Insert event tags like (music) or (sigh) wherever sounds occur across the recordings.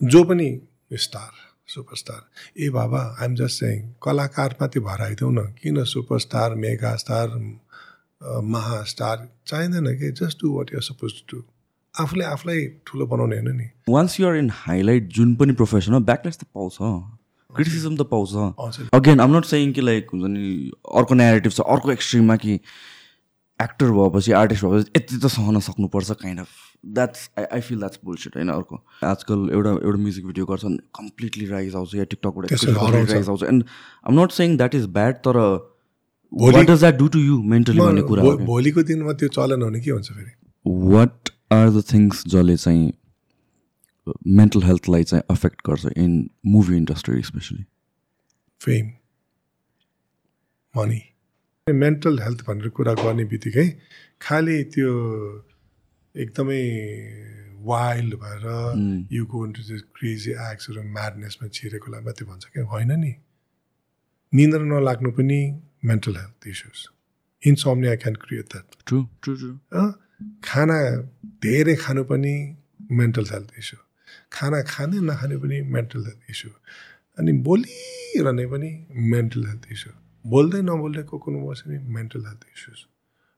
जो पनि star superstar ए बाबा आइएम जस्ट सेङ कलाकार मात्रै भएर आइदेऊ न। किन सुपरस्टार मेगा स्टार महास्टार चाहिँदैन कि? Just do what you're supposed to आफूले आफूलाई ठुलो बनाउने होइन नि। वान्स युआर इन हाइलाइट जुन पनि प्रोफेसन हो ब्याकलेस त पाउँछ। क्रिटिसिजम त पाउँछ। अगेन आम नट सेयिङ कि लाइक हुन्छ नि अर्को नेगेटिभ छ अर्को एक्सट्रिममा कि एक्टर भएपछि आर्टिस्ट भएपछि यति त सहन सक्नुपर्छ kind of that's I I feel that's bullshit होइन अर्को आजकल एउटा एउटा म्युजिक भिडियो गर्छन् कम्प्लिटली राइज आउँछ या टिकटकबाट। राइज आउँछ and I'm not saying that is bad तर what does that do to you mentally भन्ने कुरा भोलिको दिनमा त्यो चलन हुने के हुन्छ फेरि वाट आर द थिङ्स जसले चाहिँ मेन्टल हेल्थलाई चाहिँ अफेक्ट गर्छ in movie industry especially fame money mental health भनेर कुरा गर्ने बित्तिकै खालि त्यो एकदमै वाइल्ड भएर यु गो इन्टु क्रेजी एक्ट्सहरू म्याडनेसमा छिरेकोलाई मात्रै भन्छ क्या? होइन नि। निन्द्रा नलाग्नु पनि mental health issues insomnia can create that true true true खाना धेरै खानु पनि मेन्टल हेल्थ इस्यु खाना खाने नखाने पनि मेन्टल हेल्थ इस्यु अनि बोलिरहने पनि मेन्टल हेल्थ इस्यु बोल्दै नबोल्दै को कुन बस्यो भने मेन्टल हेल्थ इस्युज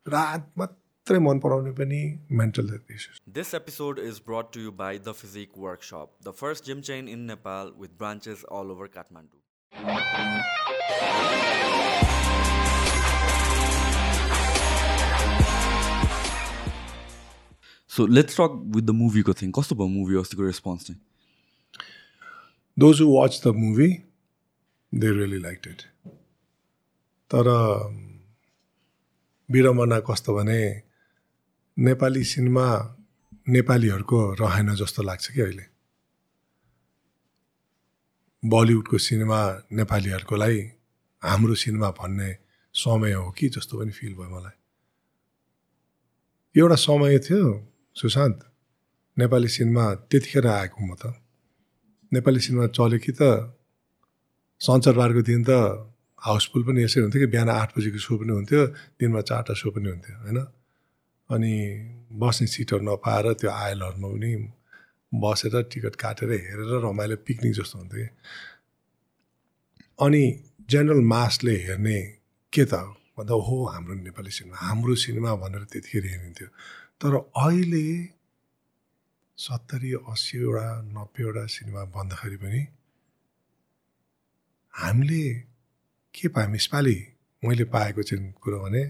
रात मात्रै मन पराउने पनि mental health issues This episode is brought to you by The Physique Workshop, the first gym chain in Nepal with branches all over Kathmandu. So let's talk with the movie को thing कस्तो भयो movie अस्तिको response चाहिँ those who watch the movie they really like it तर विडम्बना कस्तो भने Nepali cinema नेपालीहरूको रहेन जस्तो लाग्छ कि अहिले। बलिउडको सिनेमा नेपालीहरूकोलाई हाम्रो सिनेमा भन्ने समय हो कि जस्तो पनि फिल भयो मलाई। एउटा समय थियो सुशान्त नेपाली सिनेमा त्यतिखेर आएको म त। नेपाली सिनेमा चल्यो कि त सञ्चारबारको दिन त हाउसफुल पनि यसै हुन्थ्यो कि बिहान आठ बजीको सो पनि हुन्थ्यो दिनमा चारवटा सो पनि हुन्थ्यो होइन? अनि बस्ने सिटहरू नपाएर त्यो आयलहरूमा पनि बसेर टिकट काटेर हेरेर रमाइलो पिकनिक जस्तो हुन्थ्यो। अनि जेनरल मासले हेर्ने के त? भन्दा हो हाम्रो नेपाली सिनेमा हाम्रो सिनेमा भनेर त्यतिखेर हेरिन्थ्यो। तर अहिले सत्तरी अस्सीवटा नब्बेवटा सिनेमा बन्दाखेरि पनि हामीले के पायौँ? यसपालि मैले पाएको चाहिँ कुरो भने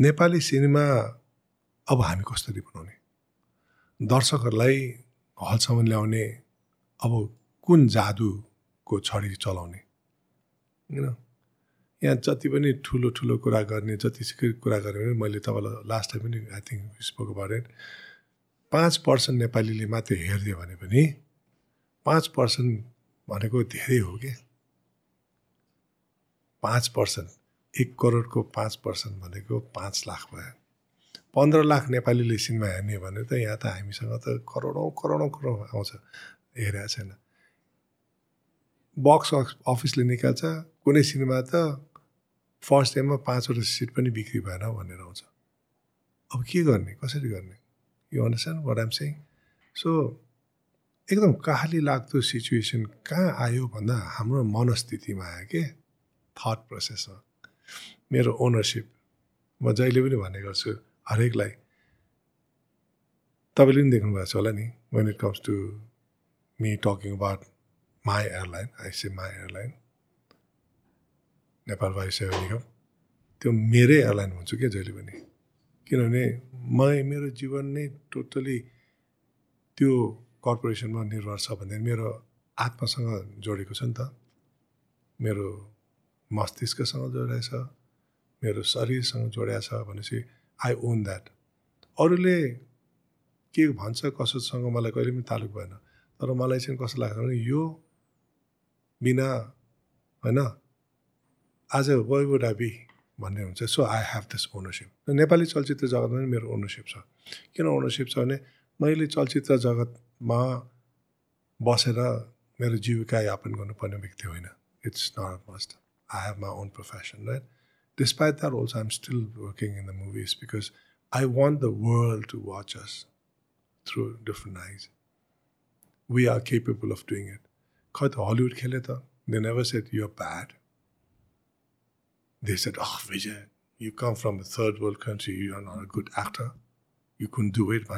नेपाली सिनेमा अब हामी कसरी बनाउने? दर्शकहरूलाई हलसम्म ल्याउने अब कुन जादुको छडी चलाउने? होइन? यहाँ जति पनि ठुलो ठुलो कुरा गर्ने जतिसुकै कुरा गऱ्यो भने मैले तपाईँलाई लास्ट टाइम पनि आई थिङ्क स्पोक इट पाँच पर्सेन्ट नेपालीले मात्रै हेरिदियो भने पनि पाँच पर्सेन्ट भनेको धेरै हो कि? पाँच पर्सेन्ट। एक करोडको पाँच पर्सेन्ट भनेको पाँच लाख भयो। पन्ध्र लाख नेपालीले सिनेमा हेर्ने भने त यहाँ त हामीसँग त करोडौँ करोडौँ करोड आउँछ हेरेको छैन। बक्स अफिसले निकाल्छ कुनै सिनेमा त फर्स्ट टाइममा पाँचवटा सिट पनि बिक्री भएन भनेर आउँछ। अब के गर्ने कसरी गर्ने? यो understand what I'm saying so एकदम कहाली लाग्दो सिचुएसन कहाँ आयो भन्दा हाम्रो मनस्थितिमा आयो के? थट प्रोसेसमा मेरो ओनरसिप म जहिले पनि भन्ने गर्छु हरेकलाई तपाईँले पनि देख्नुभएको छ होला नि when it comes to me talking about my airline I say my airline Nepal Vayu Sewa Nigam त्यो मेरै एयरलाइन हुन्छु क्या जहिले पनि। किनभने म मेरो जीवन नै टोटली त्यो कर्पोरेसनमा निर्भर छ भने मेरो आत्मासँग जोडेको छ नि त। मेरो मस्तिष्कसँग जोडिएको छ मेरो शरीरसँग जोडिएको छ भनेपछि आई ओन द्याट अरूले के भन्छ कसोसँग मलाई कहिले पनि तालुक भएन तर मलाई चाहिँ कस्तो लाग्छ भने यो बिना होइन आज आई बी भन्ने हुन्छ। So I have this ownership Nepali चलचित्र जगतमा पनि मेरो ओनरसिप छ। किन ओनरसिप छ भने मैले चलचित्र जगतमा बसेर मेरो जीविका यापन गर्नुपर्ने व्यक्ति होइन। It's not must I have my own profession, right? Despite that, also, I'm still working in the movies because I want the world to watch us through different eyes. We are capable of doing it. Quite Hollywood. They never said you're bad. They said, "Oh, Vijay, you come from a third world country. You are not a good actor. You couldn't do it."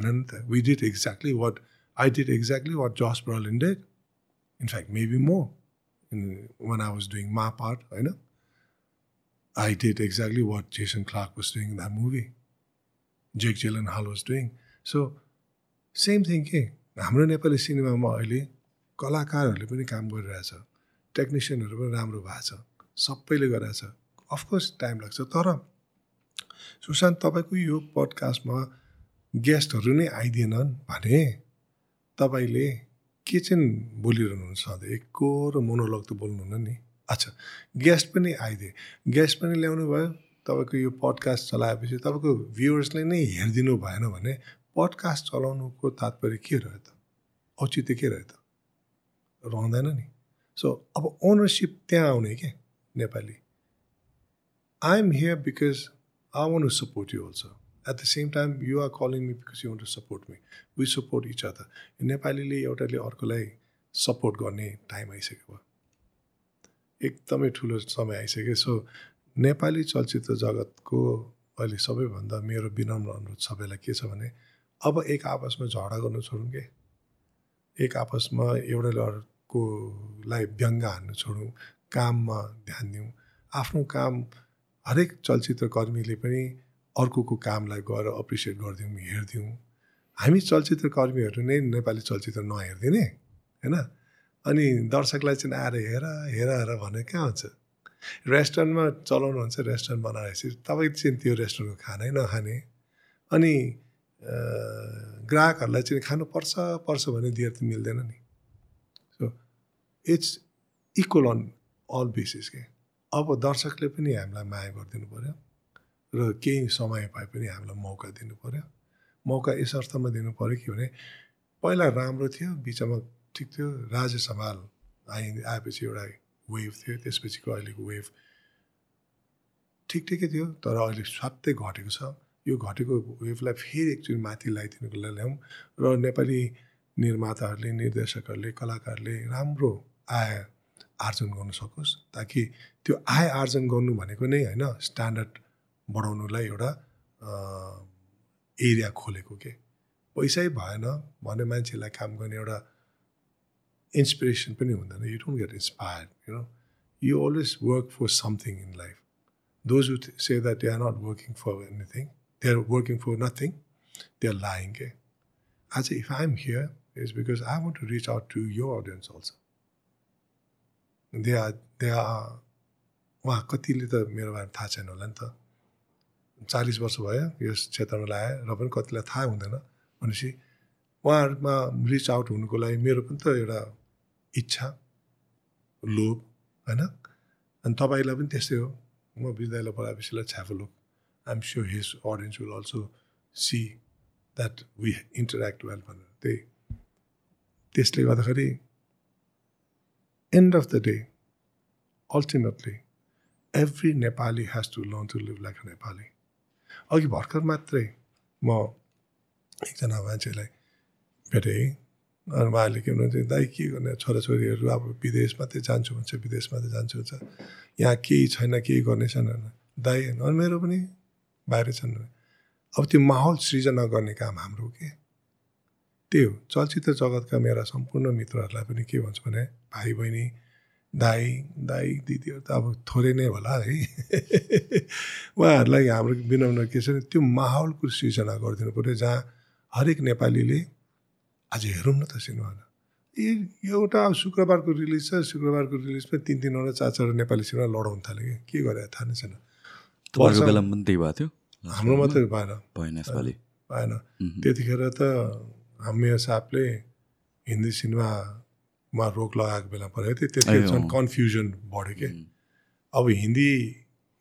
We did exactly what I did exactly what Josh Brolin did. In fact, maybe more. Maybe more one I was doing मा part होइन I did exactly what Jason Clark was doing in that movie. Jake Gyllenhaal was doing. So, same thing के हाम्रो नेपाली सिनेमामा अहिले कलाकारहरूले पनि काम गरिरहेछ टेक्निसियनहरू पनि राम्रो भएको छ सबैले गरिरहेछ अफकोर्स टाइम लाग्छ तर सुशान्त तपाईँको यो पडकास्टमा गेस्टहरू नै आइदिएनन् भने तपाईँले के चाहिँ बोलिरहनुहुन्छ सधैँ एकको र मोनोलग त बोल्नुहुन्न नि। अच्छा गेस्ट पनि आइदिए। गेस्ट पनि ल्याउनु भयो। तपाईँको यो पडकास्ट चलाएपछि तपाईँको भ्युवर्सले नै हेरिदिनु भएन भने पडकास्ट चलाउनुको तात्पर्य के रह्यो त? औचित्य के रह्यो त? रहँदैन नि। सो अब ओनरसिप त्यहाँ आउने के Nepali? I am here because I want to support you also at the same time you are calling me because you want to support me we support each other नेपालीले एउटाले अर्कोलाई support गर्ने time आइसक्यो भयो। एकदमै ठुलो समय आइसक्यो। सो नेपाली चलचित्र जगतको अहिले सबैभन्दा मेरो विनम्र अनुरोध सबैलाई के छ भने अब एक आपसमा झगडा गर्नु छोडौँ के? एक आपसमा एउटाले अर्कोलाई व्यङ्ग हान्नु छोडौँ काममा ध्यान दिउँ। आफ्नो काम हरेक चलचित्र कर्मीले पनि अर्कोको कामलाई गएर अप्रिसिएट गरिदिउँ हेरिदिउँ हामी चलचित्र कर्मीहरू नै नेपाली चलचित्र नहेरिदिने होइन? अनि दर्शकलाई चाहिँ आएर हेर हेर हेर भने कहाँ हुन्छ? रेस्टुरेन्टमा चलाउनुहुन्छ रेस्टुरेन्ट बनाएपछि तपाईँ चाहिँ त्यो रेस्टुरेन्टको खानै नखाने। अनि ग्राहकहरूलाई चाहिँ खानु पर्छ पर्छ भने दिएर त मिल्दैन नि। So it's equal on all basis के। अब दर्शकले पनि हामीलाई माया गरिदिनु पऱ्यो र केही समय भए पनि हामीलाई मौका दिनु पऱ्यो मौका यस अर्थमा दिनु पऱ्यो कि भने पहिला राम्रो थियो बिचमा ठिक थियो राजा सम्हाल आइ आएपछि एउटा वेभ थियो त्यसपछिको अहिलेको वेभ ठिक ठिकै थियो तर अहिले स्वात्तै घटेको छ। यो घटेको वेभलाई फेरि एकचोटि माथि लगाइदिनुको लागि ल्याउँ र नेपाली निर्माताहरूले निर्देशकहरूले कलाकारले राम्रो आय आर्जन गर्नु सकोस् ताकि त्यो आय आर्जन गर्नु भनेको नै होइन स्ट्यान्डर्ड बढाउनुलाई एउटा एरिया खोलेको के पैसै भएन भने मान्छेलाई काम गर्ने एउटा inspiration पनि हुँदैन you don't get inspired you know you always work for something in life those who say that they are not working for anything they are working for nothing they are lying okay? I say if I'm here it's because I want to reach out to your audience also they are they are उहाँ कतिले त मेरो बारेमा थाहा छैन होला नि त चालिस वर्ष भयो यस क्षेत्रमा लगाए र पनि कतिलाई थाहा हुँदैन। भनेपछि उहाँहरूमा रिच आउट हुनुको लागि मेरो पनि त एउटा इच्छा लोभ होइन? अनि तपाईँलाई पनि त्यस्तै हो। म विद्यालय पढाएपछि ल छ्याफ look I'm sure his audience will also see that we interact well भनेर। त्यही। त्यसले गर्दाखेरि end of the day ultimately every Nepali has to learn to live like a Nepali अघि भर्खर मात्रै म एकजना मान्छेलाई भेटेँ अनि उहाँले के भन्नुहुन्छ दाइ के गर्ने? छोराछोरीहरू अब विदेश मात्रै जान्छु भन्छ विदेश मात्रै जान्छु भन्छ। यहाँ केही छैन केही गर्ने छैन दाइ अनि मेरो पनि बाहिर छन्। अब त्यो माहौल सृजना गर्ने काम हाम्रो के? त्यही हो। चलचित्र जगतका मेरा सम्पूर्ण मित्रहरूलाई पनि के भन्छु भने भाइ बहिनी दाई दाई दिदीहरू त अब थोरै नै होला है। उहाँहरूलाई हाम्रो विनम्र के छ त्यो माहौलको सृजना गरिदिनु पऱ्यो जहाँ हरेक नेपालीले आज हेरौँ न त सिनेमा ए एउटा शुक्रबारको रिलिज छ शुक्रबारको रिलिजमा तिन तिनवटा चार चारवटा नेपाली सिनेमा लडाउनु थाल्यो कि के गरे थाहा नै छैन। बेलामा पनि त्यही भएको थियो? हाम्रो मात्रै भएन। भएन यसपालि। भएन। त्यतिखेर त हाम्रो साहबले हिन्दी सिनेमामा रोक लगाएको बेला पऱ्यो थियो। त्यतिखेर झन् कन्फ्युजन बढ्यो कि? अब हिन्दी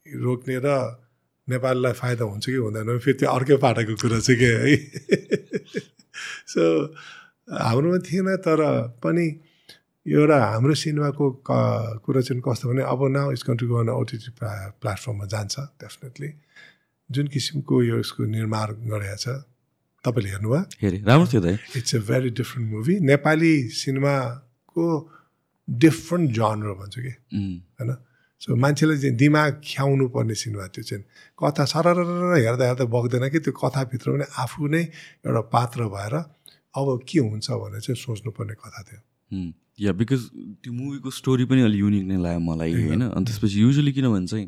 रोक्ने र नेपाललाई फाइदा हुन्छ कि हुँदैन? फेरि त्यो अर्कै पाटाको कुरा चाहिँ के है? (laughs) सो हाम्रोमा थिएन तर पनि एउटा हाम्रो सिनेमाको क कुरा चाहिँ कस्तो भने अब नाउ इज कन्ट्री गर्न ओटिटी प्लेटफर्ममा जान्छ डेफिनेटली। जुन किसिमको यो यसको निर्माण गरेको छ तपाईँले हेर्नुभयो? हेरेँ। राम्रो थियो it's a very different movie Nepali सिनेमाको different genre भन्छु कि? होइन? सो मान्छेले चाहिँ दिमाग ख्याउनु पर्ने सिनेमा त्यो चाहिँ कथा सरर हेर्दा हेर्दा बग्दैन कि त्यो कथाभित्र पनि आफू नै एउटा पात्र भएर अब के हुन्छ भनेर चाहिँ सोच्नुपर्ने कथा थियो या बिकज त्यो मुभीको स्टोरी पनि अलिक युनिक नै लाग्यो मलाई होइन? अनि त्यसपछि युजली किनभने चाहिँ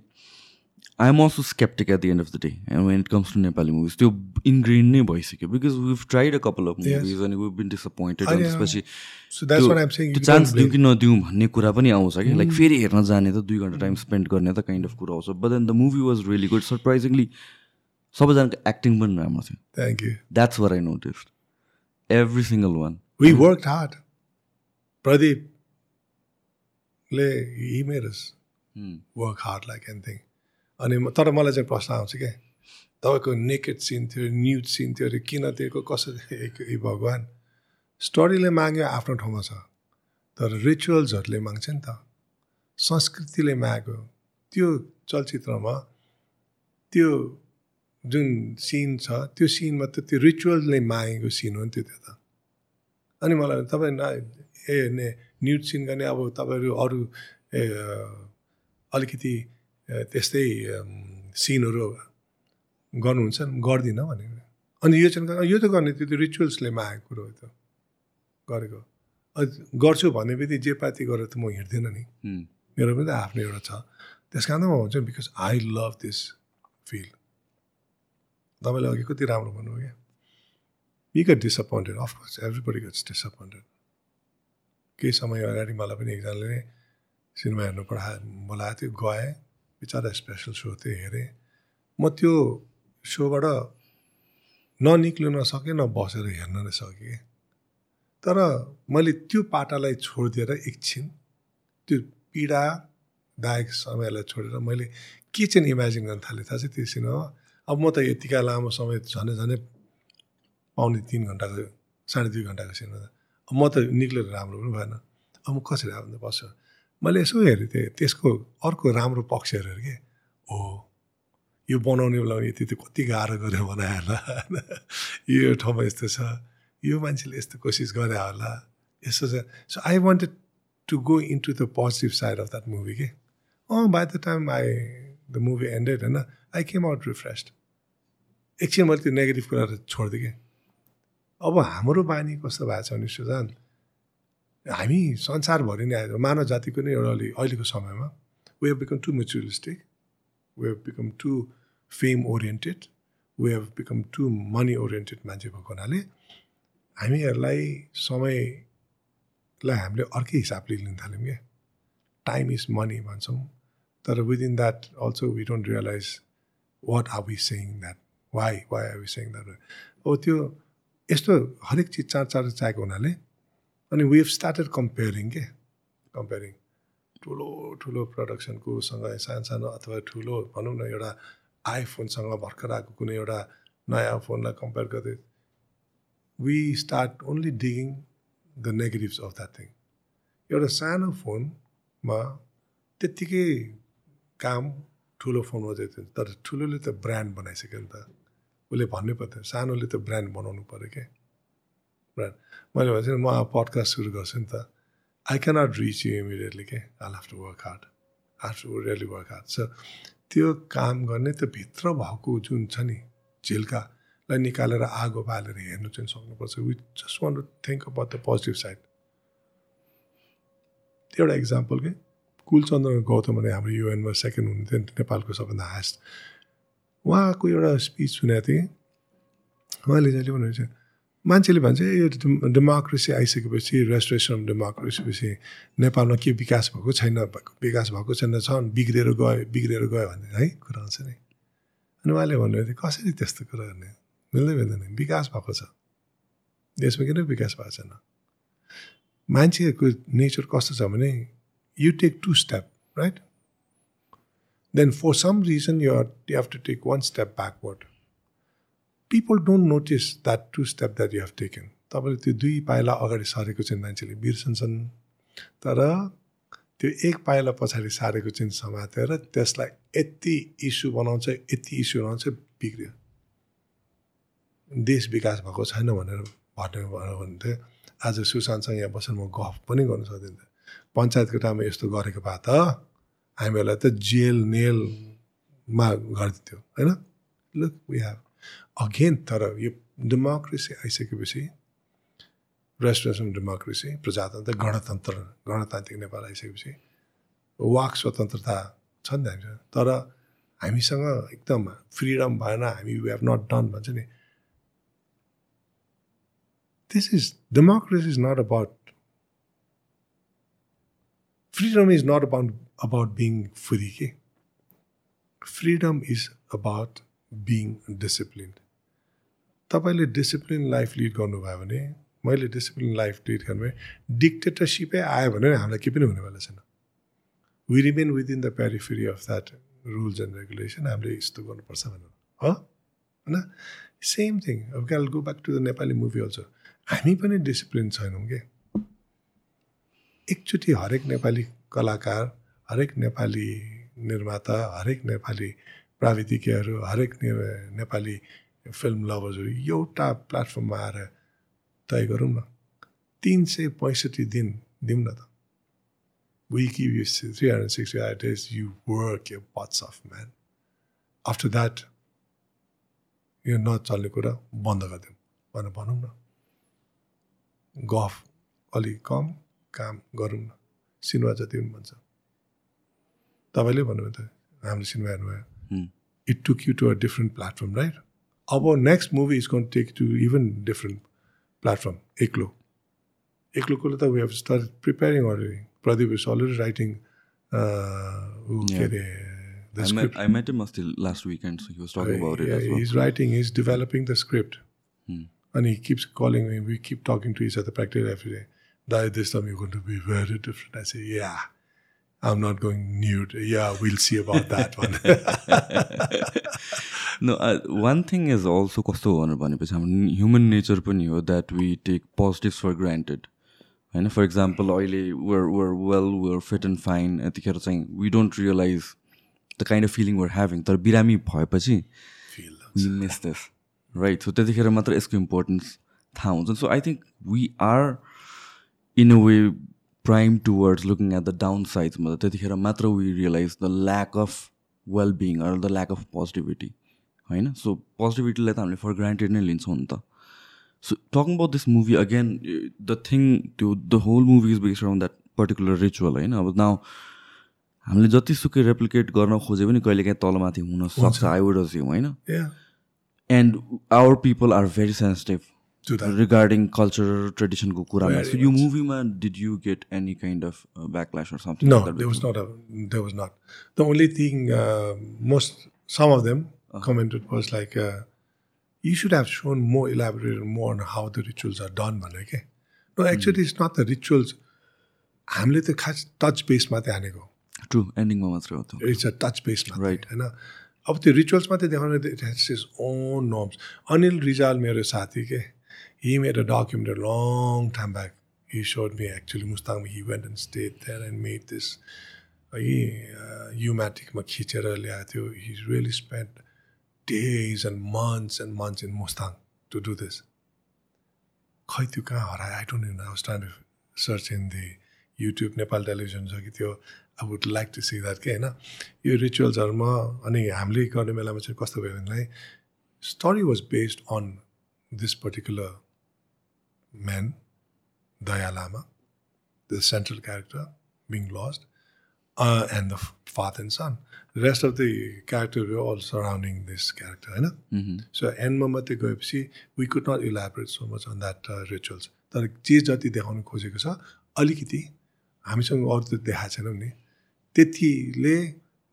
I am also skeptic at the end of the day and when it comes to Nepali movies त्यो इन्ग्रेन नै भइसक्यो because we've tried a couple of movies अनि विभ बिन डिसपोइन्टेड अनि। त्यसपछि त्यो चान्स दिउँ कि नदिउँ भन्ने कुरा पनि आउँछ कि लाइक फेरि हेर्न जाने त दुई घन्टा टाइम स्पेन्ड गर्ने त काइन्ड अफ कुरा आउँछ but then the movie was really good surprisingly सबैजनाको एक्टिङ पनि राम्रो थियो। Thank you that's where I notice every single one we work hard प्रदीपले he मेरस वर्क हार्ड लाइक एनिथिङ अनि तर मलाई चाहिँ प्रश्न आउँछ क्या तपाईँको नेकेड सिन थियो न्युज सिन थियो अरे किन दिएको कसरी ए भगवान्? स्टोरीले माग्यो आफ्नो ठाउँमा छ। तर रिचुअल्सहरूले माग्छ नि त। संस्कृतिले माग्यो। त्यो चलचित्रमा त्यो जुन सिन छ त्यो सिनमा त त्यो रिचुअल्सले मागेको सिन हो नि त्यो त्यो त। अनि मलाई तपाईँ न ए न्युज सिन गर्ने अब तपाईँहरू अरू अलिकति त्यस्तै सिनहरू गर्नुहुन्छ नि, गर्दिनँ भनेको अनि यो चाहिँ यो त गर्ने त्यो त्यो रिचुअल्सले मागेको कुरो हो त्यो गरेको। गर्छु भन्ने बित्तिकै जे पाति गरेर त म हिँड्दिनँ नि। मेरो पनि त आफ्नो एउटा छ। त्यस कारण त म भन्छु because I love this feel तपाईँले अघि कति राम्रो भन्नुभयो क्या? यी got disappointed of course everybody gets disappointed केही समय अगाडि मलाई पनि एकजनाले नै सिनेमा हेर्नु पढा बोलाएको थियो गएँ। बिचरा स्पेसल सो थियो हेरेँ म त्यो सोबाट ननिक्लिन नसकेँ न बसेर हेर्न नै सकेँ तर मैले त्यो पाटालाई छोडिदिएर एकछिन त्यो पीडादायक समयलाई छोडेर मैले के चाहिँ इमेजिन गर्न थालेँ थाहा छ त्यो सिनेमा अब म त यतिका लामो समय झन् झनै पाउने तिन घन्टाको साढे दुई घन्टाको सिनेमा अब म त निक्लेर राम्रो पनि भएन अब म कसरी आउँदा बस्छु मैले यसो हेरेँ थिएँ त्यसको अर्को राम्रो पक्ष हेरेर के? हो यो बनाउने बेला यति त कति गाह्रो गरेर होला होइन। यो ठाउँमा यस्तो छ यो मान्छेले यस्तो कोसिस गरे होला। यस्तो छ। So I wanted to go into the positive side of that movie के? अँ by the time I the movie ended होइन आई केम आउट रिफ्रेस्ड एकछिन मैले त्यो नेगेटिभ कुराहरू छोडिदिएँ कि? अब हाम्रो बानी कस्तो भएको छ भने सुजान हामी संसारभरि नै आयो मानव जातिको नै एउटा अलि अहिलेको समयमा we have become too materialistic we have become too fame oriented we have become too money oriented मान्छे भएको हुनाले हामीहरूलाई समयलाई हामीले अर्कै हिसाबले लिन थाल्यौँ क्या। टाइम इज मनी भन्छौँ तर within that also we don't realise what are we saying that why why are we saying that अब त्यो यस्तो हरेक चिज चाँड चाँडो चाहिएको हुनाले अनि वी हेभ स्टार्टेड कम्पेयरिङ के? कम्पेयरिङ ठुलो ठुलो प्रडक्सनको सँग सानो सानो अथवा ठुलो भनौँ न एउटा आइफोनसँग भर्खर आएको कुनै एउटा नयाँ फोनलाई कम्पेयर गर्दै we start only digging the negatives of that thing एउटा सानो फोनमा त्यत्तिकै काम ठुलो फोनमा चाहिँ तर ठुलोले त ब्रान्ड बनाइसक्यो नि त। उसले भन्नै पर्थ्यो सानोले त ब्रान्ड बनाउनु पऱ्यो क्या ब्रान्ड मैले भन्छ नि म पडकास्ट सुरु गर्छु नि त I cannot reach you immediately के I have to work hard I to really work hard छ त्यो काम गर्ने त्यो भित्र भएको जुन छ नि झिल्कालाई निकालेर आगो बालेर हेर्नु चाहिँ सक्नुपर्छ. We just want to think about the positive side त्यो एउटा इक्जाम्पल के कुलचन्द्र गौतम भने हाम्रो युएनमा सेकेन्ड हुनुहुन्थ्यो नि नेपालको सबभन्दा हाइस्ट उहाँको एउटा स्पिच सुनेको थिएँ। उहाँले जहिले भन्नुहुन्छ मान्छेले भन्छ "ए, यो डेमोक्रेसी आइसकेपछि रेस्टोरेसन अफ डेमोक्रेसी पछि नेपालमा के विकास भएको छैन विकास भएको छैन छन् बिग्रेर गयो बिग्रेर गयो भन्ने है कुरा आउँछ नि। अनि उहाँले भन्नुभयो कसरी त्यस्तो कुरा गर्ने? मिल्दै मिल्दैन विकास भएको छ। देशमा किन विकास भएको छैन? मान्छेहरूको नेचर कस्तो छ भने you take two step right then for some reason you have to take one step backward people don't notice that two step that you have taken तपाईँले त्यो दुई पाइला अगाडि सरेको चाहिँ मान्छेले बिर्सन्छन्। तर त्यो एक पाइला पछाडि सारेको चाहिँ समातेर त्यसलाई यति इस्यु बनाउँछ यति इस्यु बनाउँछ बिग्रियो। देश विकास भएको छैन भनेर भन्ने भयो भने चाहिँ आज सुशान्तसँग यहाँ बसेर म गफ पनि गर्नु सक्दिनँ। पञ्चायतको टाइममा यस्तो गरेको भए त हामीहरूलाई त जेल नेलमा गरिदिन्थ्यो होइन? लुक वी हेभ अगेन तर यो डेमोक्रेसी आइसकेपछि रेस्टुरेसन डेमोक्रेसी प्रजातन्त्र गणतन्त्र गणतान्त्रिक नेपाल आइसकेपछि वाक स्वतन्त्रता छ नि त हामीसँग तर हामीसँग एकदम फ्रिडम भएन, हामी वी हेभ नट डन भन्छ नि। This is democracy is not about freedom is not about about being free के freedom is about being discipline तपाईँले डिसिप्लिन लाइफ लिड गर्नुभयो भने मैले डिसिप्लिन लाइफ लिड गर्नुभयो डिक्टेटरसिपै आयो भने हामीलाई केही पनि हुनेवाला छैन। We remain within the periphery of that rules and regulation हामीले यस्तो गर्नुपर्छ भनेर। हो? होइन? सेम थिङ अब क्याल go back to the Nepali movie also हामी पनि डिसिप्लिन छैनौँ कि? एकचोटि हरेक नेपाली कलाकार हरेक नेपाली निर्माता हरेक नेपाली प्राविधिकहरू हरेक नेपाली फिल्म लभर्सहरू एउटा प्लेटफर्ममा आएर तय गरौँ न। तिन सय पैँसठी दिन दिउँ न त। We give you 365 days, you work your butts off, man. After that, यो नचल्ने कुरा बन्द गरिदिउँ भनेर भनौँ न। गफ अलिक कम काम गरौँ न। सिनेमा जति पनि भन्छ। तपाईँले भन्नुभयो त हाम्रो सिनेमा हेर्नुभयो। It took you to a different platform right our next movie is going to take to even different platform, Eklo. Eklo Kulata, we have started preparing already. Pradeep is already writing uh, yeah. the I script. Met, I met him last weekend, so he was talking uh, about yeah, it well. He's writing, he's developing the script. Hmm. And he keeps calling me. We keep talking to each other practically every day. That this time you're going to be very different. I say, yeah. I'm not going nude. Yeah, we'll see about that one. (laughs) (laughs) one thing is also कस्तो भनेर भनेपछि human nature पनि हो that we take positives for granted. होइन? For example अहिले we're we're well we're fit and fine यतिखेर चाहिँ we don't realise the kind of feeling we're having तर बिरामी भएपछि मिस दिस राइट सो त्यतिखेर मात्र यसको इम्पोर्टेन्स थाहा हुन्छ। So I think we are in a way prime towards looking at the down साइड्समा त्यतिखेर मात्र we realise the lack of well being or the lack of positivity होइन? So पोजिटिभिटीलाई त हामीले फर ग्रान्टेड नै लिन्छौँ नि त। So talking about this movie again, the thing to the whole movie is based around that particular ritual होइन? अब नाउ हामीले जतिसुकै रेप्लिकेट गर्न खोजे पनि कहिले काहीँ तलमाथि हुनसक्छ आई वुड अस्युम होइन? And our people are very sensitive regarding culture ट्रेडिसनको कुरामा सो यो मुभीमा did you get any kind of backlash or something No, there was not. A, there was not. The only thing, uh, most some of them uh-huh. commented was like, uh, you should have shown more elaborated more on how the rituals are done भने के no actually it's not the rituals हामीले त खास touch base मात्रै हानेको true एन्डिङमा मात्रै हो it's a touch base right होइन अब त्यो रिचुअल्स मात्रै देखाउने it has is own norms Anil Rijal मेरो साथी के he made a document long time back he showed me actually Mustang he went and stayed there and made this है युम्याटिकमा खिचेर ल्याएको थियो he really spend days and months and months in Mustang to do this. खै त्यो कहाँ हरायो? I don't know I was trying to search in the YouTube Nepal television छ कि त्यो I would like to see that के होइन? यो रिचुअल्सहरूमा अनि हामीले गर्ने बेलामा चाहिँ कस्तो भयो भनेलाई story was based on this particular man Daya Lama the central character being lost and the father and son rest of the character all surrounding this character होइन सो एन्डमा मात्रै गएपछि we could not elaborate so much on that rituals तर जे जति देखाउनु खोजेको छ अलिकति हामीसँग अरू त देखाएको छैनौँ नि त्यतिले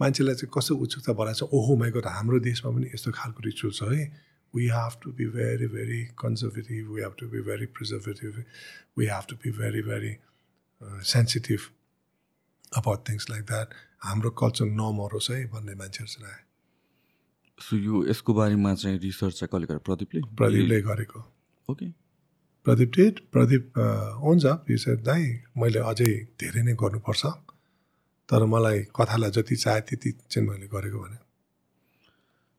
मान्छेलाई चाहिँ कस्तो उत्सुकता बनाएको छ ओहो माइको त हाम्रो देशमा पनि यस्तो खालको रिचुअल छ है we have to be very very conservative we have to be very preservative we have to be very very sensitive about things like that हाम्रो कल्चर नमरोस् है भन्ने मान्छेहरू चाहिँ आए। सो यो यसको बारेमा चाहिँ रिसर्च चाहिँ कसले गरेर प्रदीपले? प्रदीपले गरेको। ओके प्रदीप डेट प्रदीप हुन्छ। रिसर्च दाइ मैले अझै धेरै नै गर्नुपर्छ। तर मलाई कथालाई जति चाहे त्यति चाहिँ मैले गरेको भने।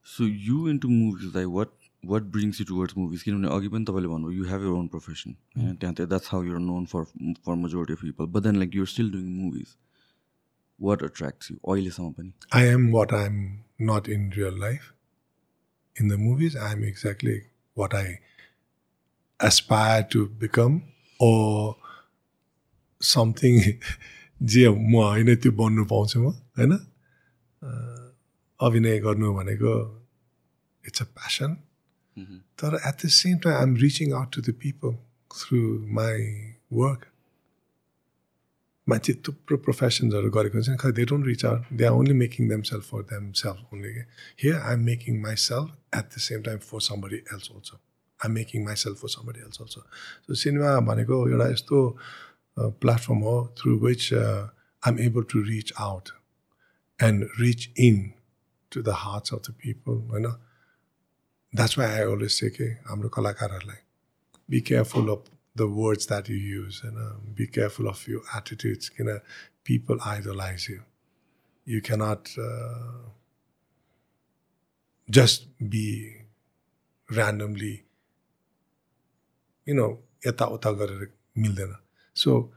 So you into movies like what what brings you towards movies किनभने अघि पनि तपाईँले भन्नुभयो you have your own profession होइन? त्यहाँ त्यो that's how you're known for for majority of people but then like you're still doing movies what attracts you अहिलेसम्म पनि? I am what I'm not in real life. In the movies, I'm exactly what I aspire to become or something. (laughs) जे म होइन त्यो बन्नु पाउँछु म होइन? अभिनय गर्नु भनेको इट्स अ प्यासन तर at the same time I'm reaching out to the people through my work मान्छे थुप्रो प्रोफेसन्सहरू गरेको हुन्छ। खै they don't reach out they are only making themselves for themselves only here I am making myself at the same time for somebody else also am making myself for somebody else also so cinema भनेको एउटा यस्तो platform हो through which I am able to reach out and reach in to the hearts of the people होइन? That's why I always say के हाम्रो कलाकारहरूलाई be careful of the words that you use and um, be careful of your attitudes. You uh, know, people idolize you. You cannot uh, just be randomly, you know. So,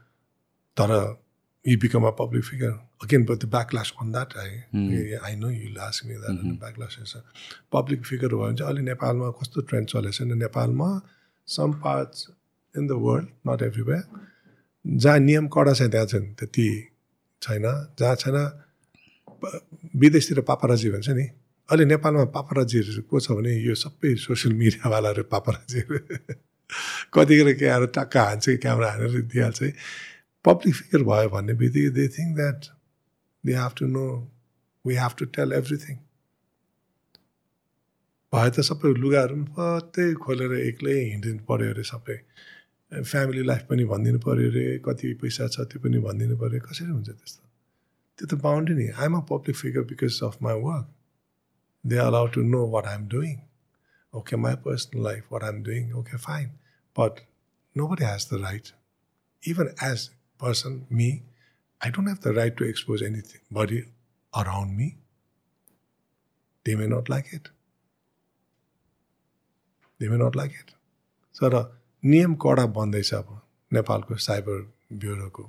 tara, you become a public figure. Again, but the backlash on that, I, mm. I know you'll ask me that, mm -hmm. and the backlash is a public figure. Nepal ma kosto trend chale chha Nepal ma some parts in the world not everywhere जहाँ नियम कडा छ त्यहाँ चाहिँ त्यति छैन। जहाँ छैन विदेशतिर पापाराजी भन्छ नि। अहिले नेपालमा पापाराजीहरू को छ भने यो सबै सोसियल मिडियावालाहरू पापाराजीहरू। कतिखेर के आएर टक्क हान्छ कि क्यामेरा हानेर दिइहाल्छ। है पब्लिक फिगर भयो भन्ने बित्तिकै they think that they have to know we have to tell everything भयो त सबै लुगाहरू पनि पत्तै खोलेर एक्लै हिँडिदिनु पऱ्यो अरे सबै। फ्यामिली लाइफ पनि भनिदिनु पऱ्यो अरे कति पैसा छ त्यो पनि भनिदिनु पऱ्यो कसरी हुन्छ त्यस्तो? त्यो त बााउन्ड्री नि। I'm a public figure because of my work they allow to know what I'm doing okay my personal life what I'm doing okay fine but nobody has the right even as person me i don't have the right to expose anything body around me. They may not like it. They may not like it. तर नियम कडा बन्दैछ अब नेपालको cyber ब्युरोको।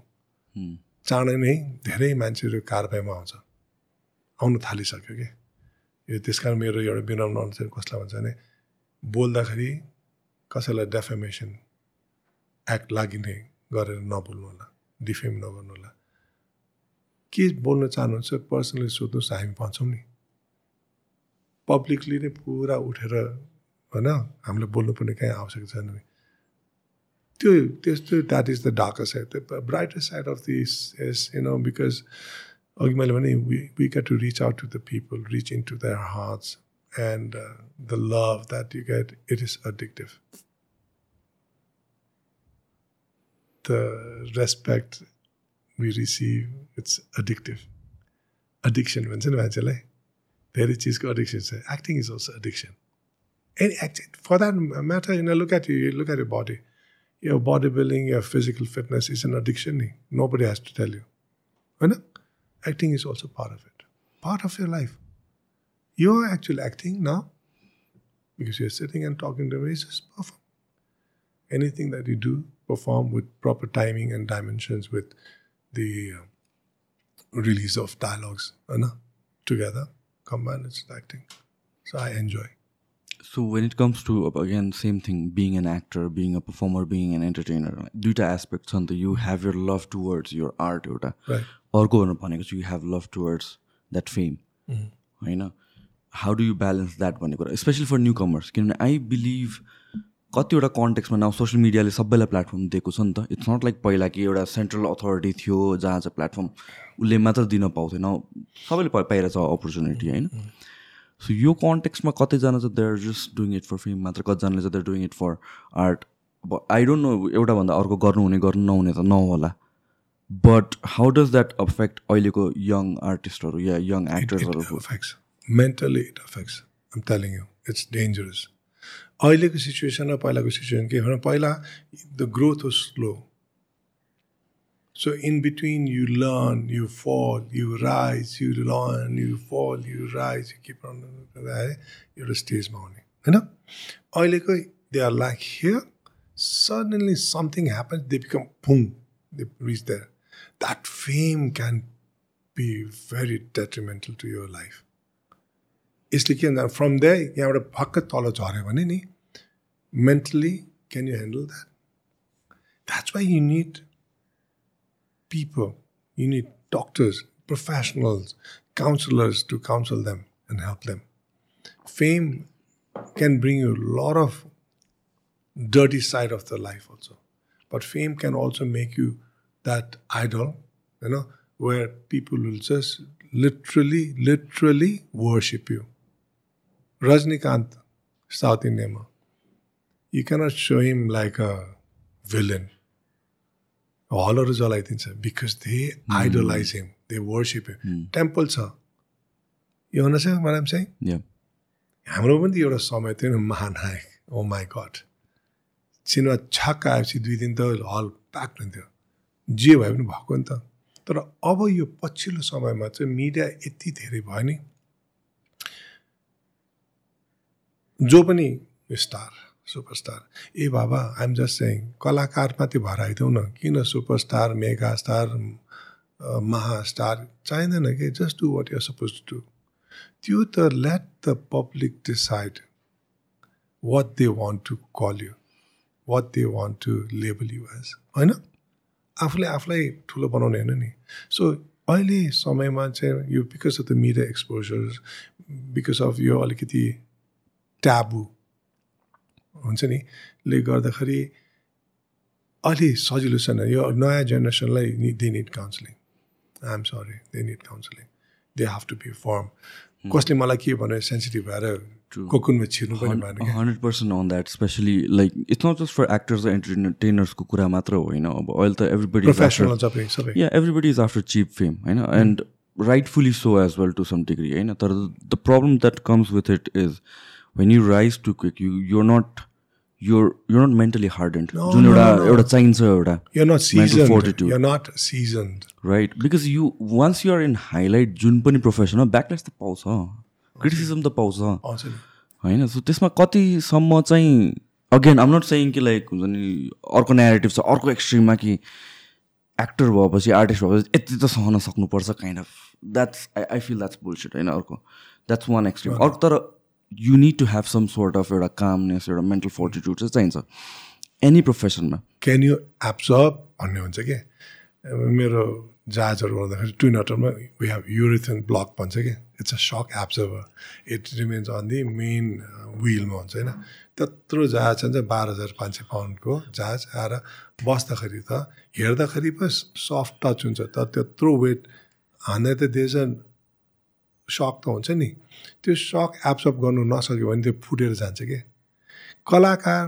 चाँडै नै धेरै मान्छेहरू कारबाहीमा आउँछ। आउनु थालिसक्यो कि? यो त्यस कारण मेरो एउटा विनम्र अनुसार कसलाई भन्छ भने बोल्दाखेरि कसैलाई डेफेमेसन एक्ट लागिने गरेर नबोल्नु होला डिफेम नगर्नु होला के बोल्न चाहनुहुन्छ? पर्सनली सोध्नुहोस् हामी भन्छौँ नि। पब्लिकली नै पुरा उठेर होइन हामीले बोल्नुपर्ने कहीँ आवश्यक छैन नि। to, to, that is the darker side. The brighter side of this is, you know, because we, we get to reach out to the people, reach into their hearts, and uh, the love that you get, it is addictive. The respect we receive, it's addictive. Addiction, there is addiction. Acting is also addiction. For that matter, you know, look at you look at your body your bodybuilding, your physical fitness is an addiction. Nobody has to tell you. Acting is also part of it, part of your life. You are actually acting now because you're sitting and talking to me. It's just perform. Anything that you do, perform with proper timing and dimensions, with the uh, release of dialogues and, together, combined, it's acting. So I enjoy. So when it comes to again same thing, being an actor, being a performer, being an entertainer, दुइटा aspects छन् त you have your love towards your art एउटा. अर्को भनेको चाहिँ you have love towards that fame. होइन how do you balance that भन्ने कुरा स्पेसली फर न्यू कमर्स किनभने आई बिलिभ कतिवटा कन्टेक्समा नाउ सोसियल मिडियाले सबैलाई प्लेटफर्म दिएको छ नि त? इट्स नट लाइक पहिला कि एउटा सेन्ट्रल अथोरिटी थियो जहाँ चाहिँ प्लेटफर्म उसले मात्र दिन पाउँथेन। सबैले पाइरहेछ अपर्च्युनिटी होइन? सो यो कन्टेक्समा कतिजना चाहिँ they're just doing it for film मात्र कतिजनाले चाहिँ they're doing it for art अब आई डोन्ट नो एउटाभन्दा अर्को गर्नुहुने गर्नु नहुने त नहोला but how does that affect अहिलेको यङ आर्टिस्टहरू या यङ एक्टर्सहरू. Mentally, it affects. I'm telling you, it's dangerous. अहिलेको सिचुएसन र पहिलाको सिचुएसन के भने पहिला the growth was slow so in between you learn you fall you rise you learn you fall you rise you keep एउटा स्टेजमा आउने होइन अहिलेको they are like here suddenly something happens, they become boom, they reach there. That fame can be very detrimental to your life. यसले के भन्दा from the यहाँबाट भक्क तल झऱ्यो भने नि mentally can you handle that that's why you need people, you need doctors, professionals, counselors to counsel them and help them. Fame can bring you a lot of dirty side of the life also. But fame can also make you that idol, you know, where people will just literally, literally worship you. Rajnikant, South Indian, you cannot show him like a villain. हलहरू जलाइदिन्छ because they idolise him they worship him temple छ। यो हुन छ madam चाहिँ Yeah. हाम्रो पनि एउटा समय थियो नि महानायक ओ माई गड सिनेमा छक्क आएपछि दुई दिन त हल प्याक हुन्थ्यो जे भए पनि भएको नि त। तर अब यो पछिल्लो समयमा चाहिँ मिडिया यति धेरै भयो नि। जो पनि स्टार सुपरस्टार ए बाबा आइएम जस्ट सेङ भएर आइदेऊ न। किन सुपरस्टार मेगा स्टार महास्टार? चाहिँदैन कि? Just do what you're suppose to त्यो त let the public decide what they want to call you what they want to label you as होइन? आफूले आफूलाई ठुलो बनाउने होइन नि। सो अहिले समयमा चाहिँ यो because of the media exposure because of यो अलिकति ट्याबु हुन्छ नि ले गर्दाखेरि अलि सजिलो छैन यो नयाँ जेनेरेसनलाई they need counselling I am sorry they need counselling they have to be firm कसले मलाई के भन्यो सेन्सिटिभ भएर कोकुनमा छिर्नु पनि भएन क्या? Hundred percent on that especially like it's not just for actors एन्टरटेनर्सको कुरा मात्र होइन अब अहिले त everybody yeah everybody is after cheap fame होइन and rightfully so as well to some degree होइन तर the problem that comes with it is when you rise too quick you you're not you're you're not mentally hardened No, जुन no, एउटा no. एउटा चाहिन्छ एउटा You're not Mental seasoned. fortitude. You're not seasoned. Right because you once you're in highlight जुन पनि प्रोफेसनमा ब्याकलेस त पाउँछ criticism त पाउँछ होइन सो त्यसमा कतिसम्म चाहिँ अगेन आम नट सेङ कि लाइक हुन्छ नि अर्को नेगेटिभ छ अर्को एक्सट्रिममा कि एक्टर भएपछि आर्टिस्ट भएपछि यति त सहन सक्नुपर्छ kind of that's I I feel that's bullshit होइन अर्को द्याट्स वान एक्सट्रिम अर्को तर you need to have some sort of एउटा कामनेस एउटा मेन्टल फोर्टिट्युड चाहिँ चाहिन्छ। एनी प्रोफेसनमा क्यान यु एब्जर्ब भन्ने हुन्छ कि? मेरो जहाजहरू गर्दाखेरि ट्विन हटरमा वी हेभ युरिथन ब्लक भन्छ कि? It's a shock absorber it remains on the main Vilma हुन्छ होइन? त्यत्रो जहाज छ चाहिँ बाह्र हजार पाँच सय पाउन्डको जहाज आएर बस्दाखेरि त हेर्दाखेरि पो सफ्ट टच हुन्छ तर त्यत्रो वेट हान्दा त देश सक त हुन्छ नि। त्यो सक एब्जर्ब गर्नु नसक्यो भने त्यो फुटेर जान्छ कि? कलाकार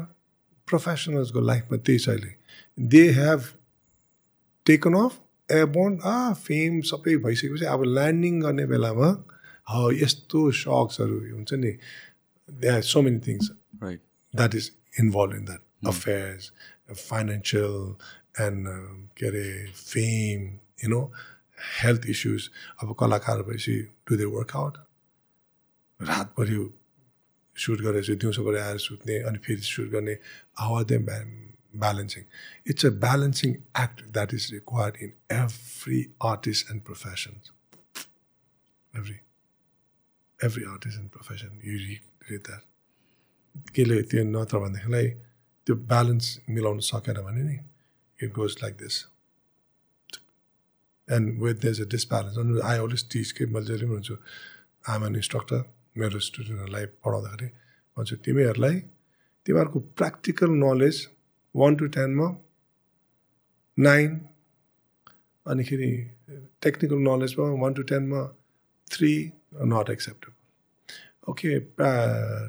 प्रोफेसनल्सको लाइफमा त्यही छ अहिले। They have taken off airborne uh fame सबै भइसकेपछि अब ल्यान्डिङ गर्ने बेलामा ह यस्तो सक्सहरू हुन्छ नि। There are so many things right that is involve in that affairs financial and के अरे fame you know health issues अब कलाकार भएपछि डु दे वर्कआउट रातभरि सुट गरेपछि दिउँसोभरि आएर सुत्ने अनि फेरि सुट गर्ने how they balancing it's a balancing act that is required in every artist and profession every every artist and profession you need that केले त्यो नत्र भनेदेखिलाई त्यो ब्यालेन्स मिलाउन सकेन भने नि it goes like this and with these a disbalance अनि आई अलवेज टिच के मैले जहिले पनि भन्छु आम एन इन्स्ट्रक्टर मेरो स्टुडेन्टहरूलाई पढाउँदाखेरि भन्छु तिमीहरूलाई तिमीहरूको प्र्याक्टिकल नलेज वान टु टेनमा नाइन अनिखेरि टेक्निकल नलेजमा वान टु टेनमा थ्री नट एक्सेप्टेबल ओके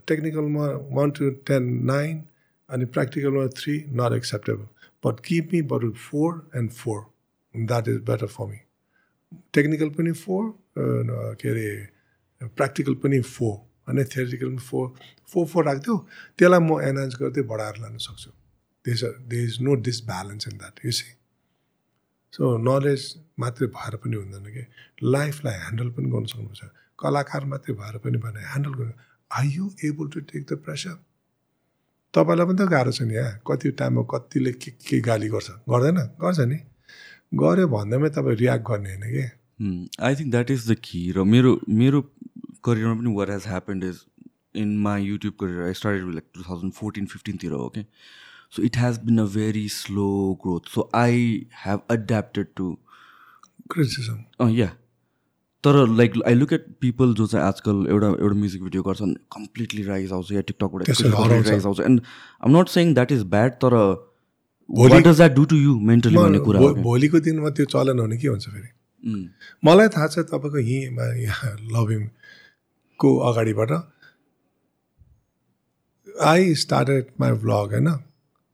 टेक्निकलमा वान टु टेन नाइन अनि प्र्याक्टिकलमा three not acceptable but keep me बरु four and four that is better for me technical पनि four के अरे प्र्याक्टिकल पनि फोर होइन थ्योरिटिकल पनि फोर फोर फोर राखिदियो त्यसलाई म एनालाइज गर्दै बढाएर लान सक्छु. There's there is no disbalance in that you see so knowledge मात्रै भएर पनि हुँदैन कि? लाइफलाई ह्यान्डल पनि गर्नु सक्नुहुन्छ। कलाकार मात्रै भएर पनि भने ह्यान्डल गर्नु are you able to take the pressure तपाईँलाई पनि त गाह्रो छ नि यहाँ कति टाइममा कतिले के के गाली गर्छ? गर्दैन? गर्छ नि। गऱ्यो भन्दैमै तपाईँ रियाक्ट गर्ने होइन कि? I think that is the key र मेरो मेरो करियरमा पनि what has happened is in my YouTube career I started like two thousand fourteen फिफ्टिनतिर हो कि so it has been a very slow growth so I have adapted to criticism या तर like I look at people जो चाहिँ आजकल एउटा एउटा music video गर्छन् completely rise आउँछ या टिकटकबाट। राइज आउँछ। And um not saying that is bad तर भोलि- what does that do to you mentally भन्ने कुरा हो भो- क्या। भोलिको दिनमा त्यो चलन हुने के हुन्छ फेरि? मलाई थाहा छ तपाईँको हिँमा यहाँ लभिङको अगाडिबाट आई स्टार्टेड माई भ्लग होइन?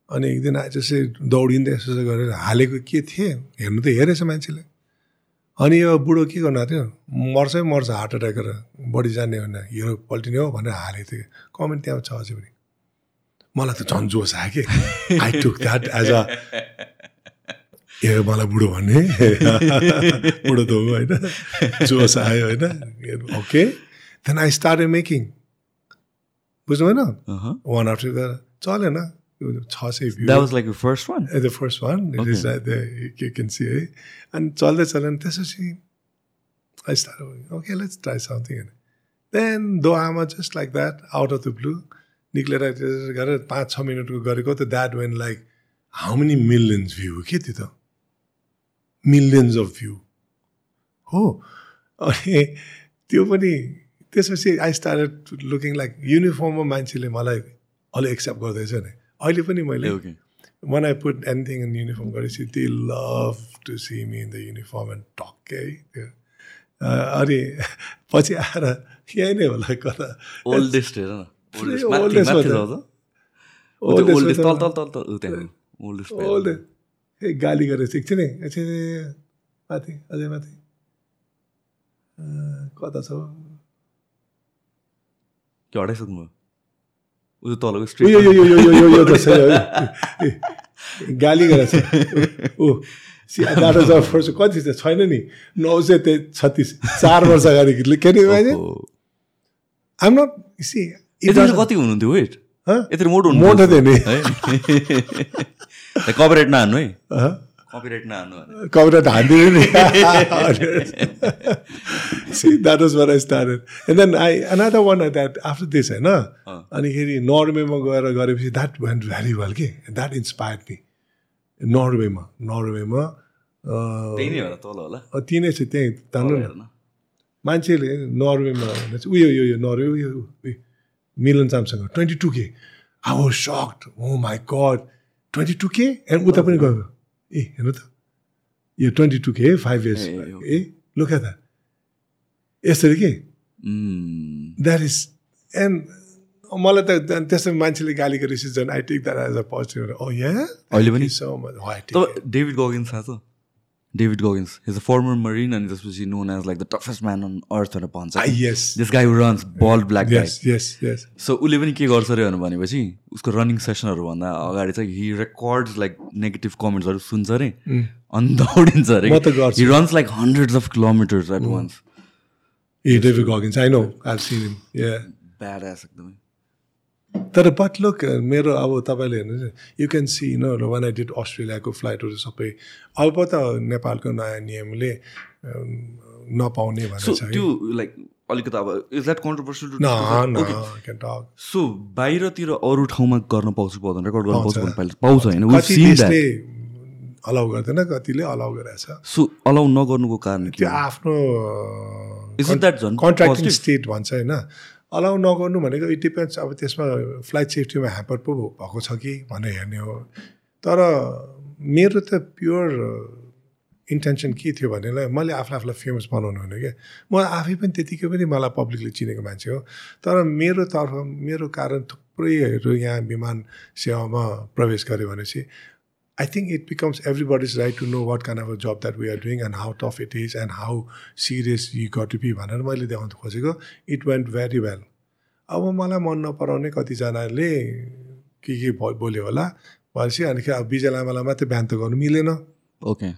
अनि एक दिन आए जस्तै दौडिँदै यसो यसो गरेर हालेको के थिएँ? हेर्नु त हेरेछ मान्छेले। अनि यो बुढो के गर्नु थियो मर्छै मर्छ हार्ट एट्याक गरेर बढी जाने होइन हिरो पल्टिने हो भनेर हालेको थियो कमेन्ट त्यहाँ छ अझै पनि। मलाई त झन् जोस आयो कि। I took that as a a मलाई बुढो भन्ने। (laughs) बुढो त हो होइन। जोस आयो होइन। Okay then I start making बुझ्नु भएन. वान आफ्टर द चलेन। छ सय? The first one you can see है अनि चल्दै चल्यो नि त्यसपछि I start okay let's try something then though um just like that out of the blue निक्लेर त्यसो गरेर पाँच छ मिनटको गरेको त that when like how many millions view के त्यो त? मिलियन्स अफ भ्यू हो? अनि त्यो पनि त्यसपछि आई स्टार्टेड लुकिङ लाइक युनिफर्ममा मान्छेले मलाई अलिक एक्सेप्ट गर्दैछ नि। अहिले पनि मैले when I put anything in uniform, गरेपछि they love to see me in the uniform and talk है त्यो। अनि पछि आएर यहीँ नै होला कता। Oldest हेर न। त्यहाँ ए गाली गरेर सिक्छ नि एकछिन माथि अझै माथि कता छ हटाइसक्नु तलको ऊ straight यो यो यो यो यो यो जस्तो है। ए, गाली गरेर छ ऊ फर्स्ट कति छ छैन नि नौ सय ते छत्तिस। चार वर्ष अगाडि के अरे। आइम नट सी कति हुनुहुन्थ्यो वेट यति मोटो मोटो थियो नि कपिराइट नहान्नु है? कपिराइट नहान्नु कविता हान्दिनँ नि। See that was where I started and then I another one that after this होइन अनिखेरि नर्वेमा गएर गरेपछि द्याट वेन्ट भेरी वेल के? द्याट इन्सपायर्ड मी नर्वेमा नर्वेमा त्यही तल होला? ती नै छ त्यहीँ तान्नु न मान्छेले नर्वेमा उयो यो यो नर्वे उयो। Milan चामसँग twenty two K I was shocked oh my god twenty two K and उता पनि गयो ए हेर्नु त यो twenty two K five years ए, हो। लुक एट द्याट यसरी के द्याट इज एन्ड मलाई त त्यसरी मान्छेले गाली गरेपछि झन् I take that as a positive अहिले पनि? तब डेभिड गगिन्स थाहा छ David Goggins is a former marine अनि त्यसपछि known as like the toughest man on earth भनेर भन्छ this guy runs ball black so उसले पनि के गर्छ अरे भनेपछि उसको रनिङ सेसनहरूभन्दा अगाडि चाहिँ हि रेकर्ड्स लाइक नेगेटिभ कमेन्ट्सहरू सुन्छ अरे। अनि दौडिन्छ अरे। He runs like hundreds of kilometres at once A David Goggins I know I seen him yeah bad S एकदमै। तर बट लुक मेरो अब तपाईँले हेर्नुहोस् यु क्यान सी न वान आई डिड अस्ट्रेलियाको फ्लाइटहरू सबै अब त नेपालको नयाँ नियमले अम, नपाउने त्यो लाइक अलिकति अब इज द्याट कन्ट्रोभर्सियल सो बाहिरतिर अरू ठाउँमा गर्न पाउँछ कि पाउँदैन रेकर्ड गर्न पाउँछ। पाउँछ होइन अलाउ गर्दैन कतिले अलाउ गरेछ। सो अलाउ नगर्नुको कारण त्यो आफ्नो कन्ट्राक्टिङ? स्टेट भन्छ होइन। अलाउ नगर्नु भनेको इट डिपेन्ड्स। अब त्यसमा फ्लाइट सेफ्टीमा ह्याम्पर पो भएको छ कि भनेर हेर्ने हो। तर मेरो त प्योर इन्टेन्सन के थियो भनेलाई मैले आफूलाई आफूलाई फेमस बनाउनु हुने क्या। म आफै पनि त्यतिकै पनि मलाई पब्लिकले चिनेको मान्छे हो। तर मेरो तर्फ मेरो कारण थुप्रैहरू यहाँ विमान सेवामा प्रवेश गर्यो भनेपछि I think it becomes everybody's right to know what kind of a job that we are doing and how tough it is and how serious you got to be भनेर मैले देखाउनु खोजेको। इट वेन्ट भेरी वेल अब मलाई मन नपराउने कतिजनाले के के बोल्यो होला भनेपछि अनि अब विजय लामालाई मात्रै बिहान त गर्नु मिलेन। ओके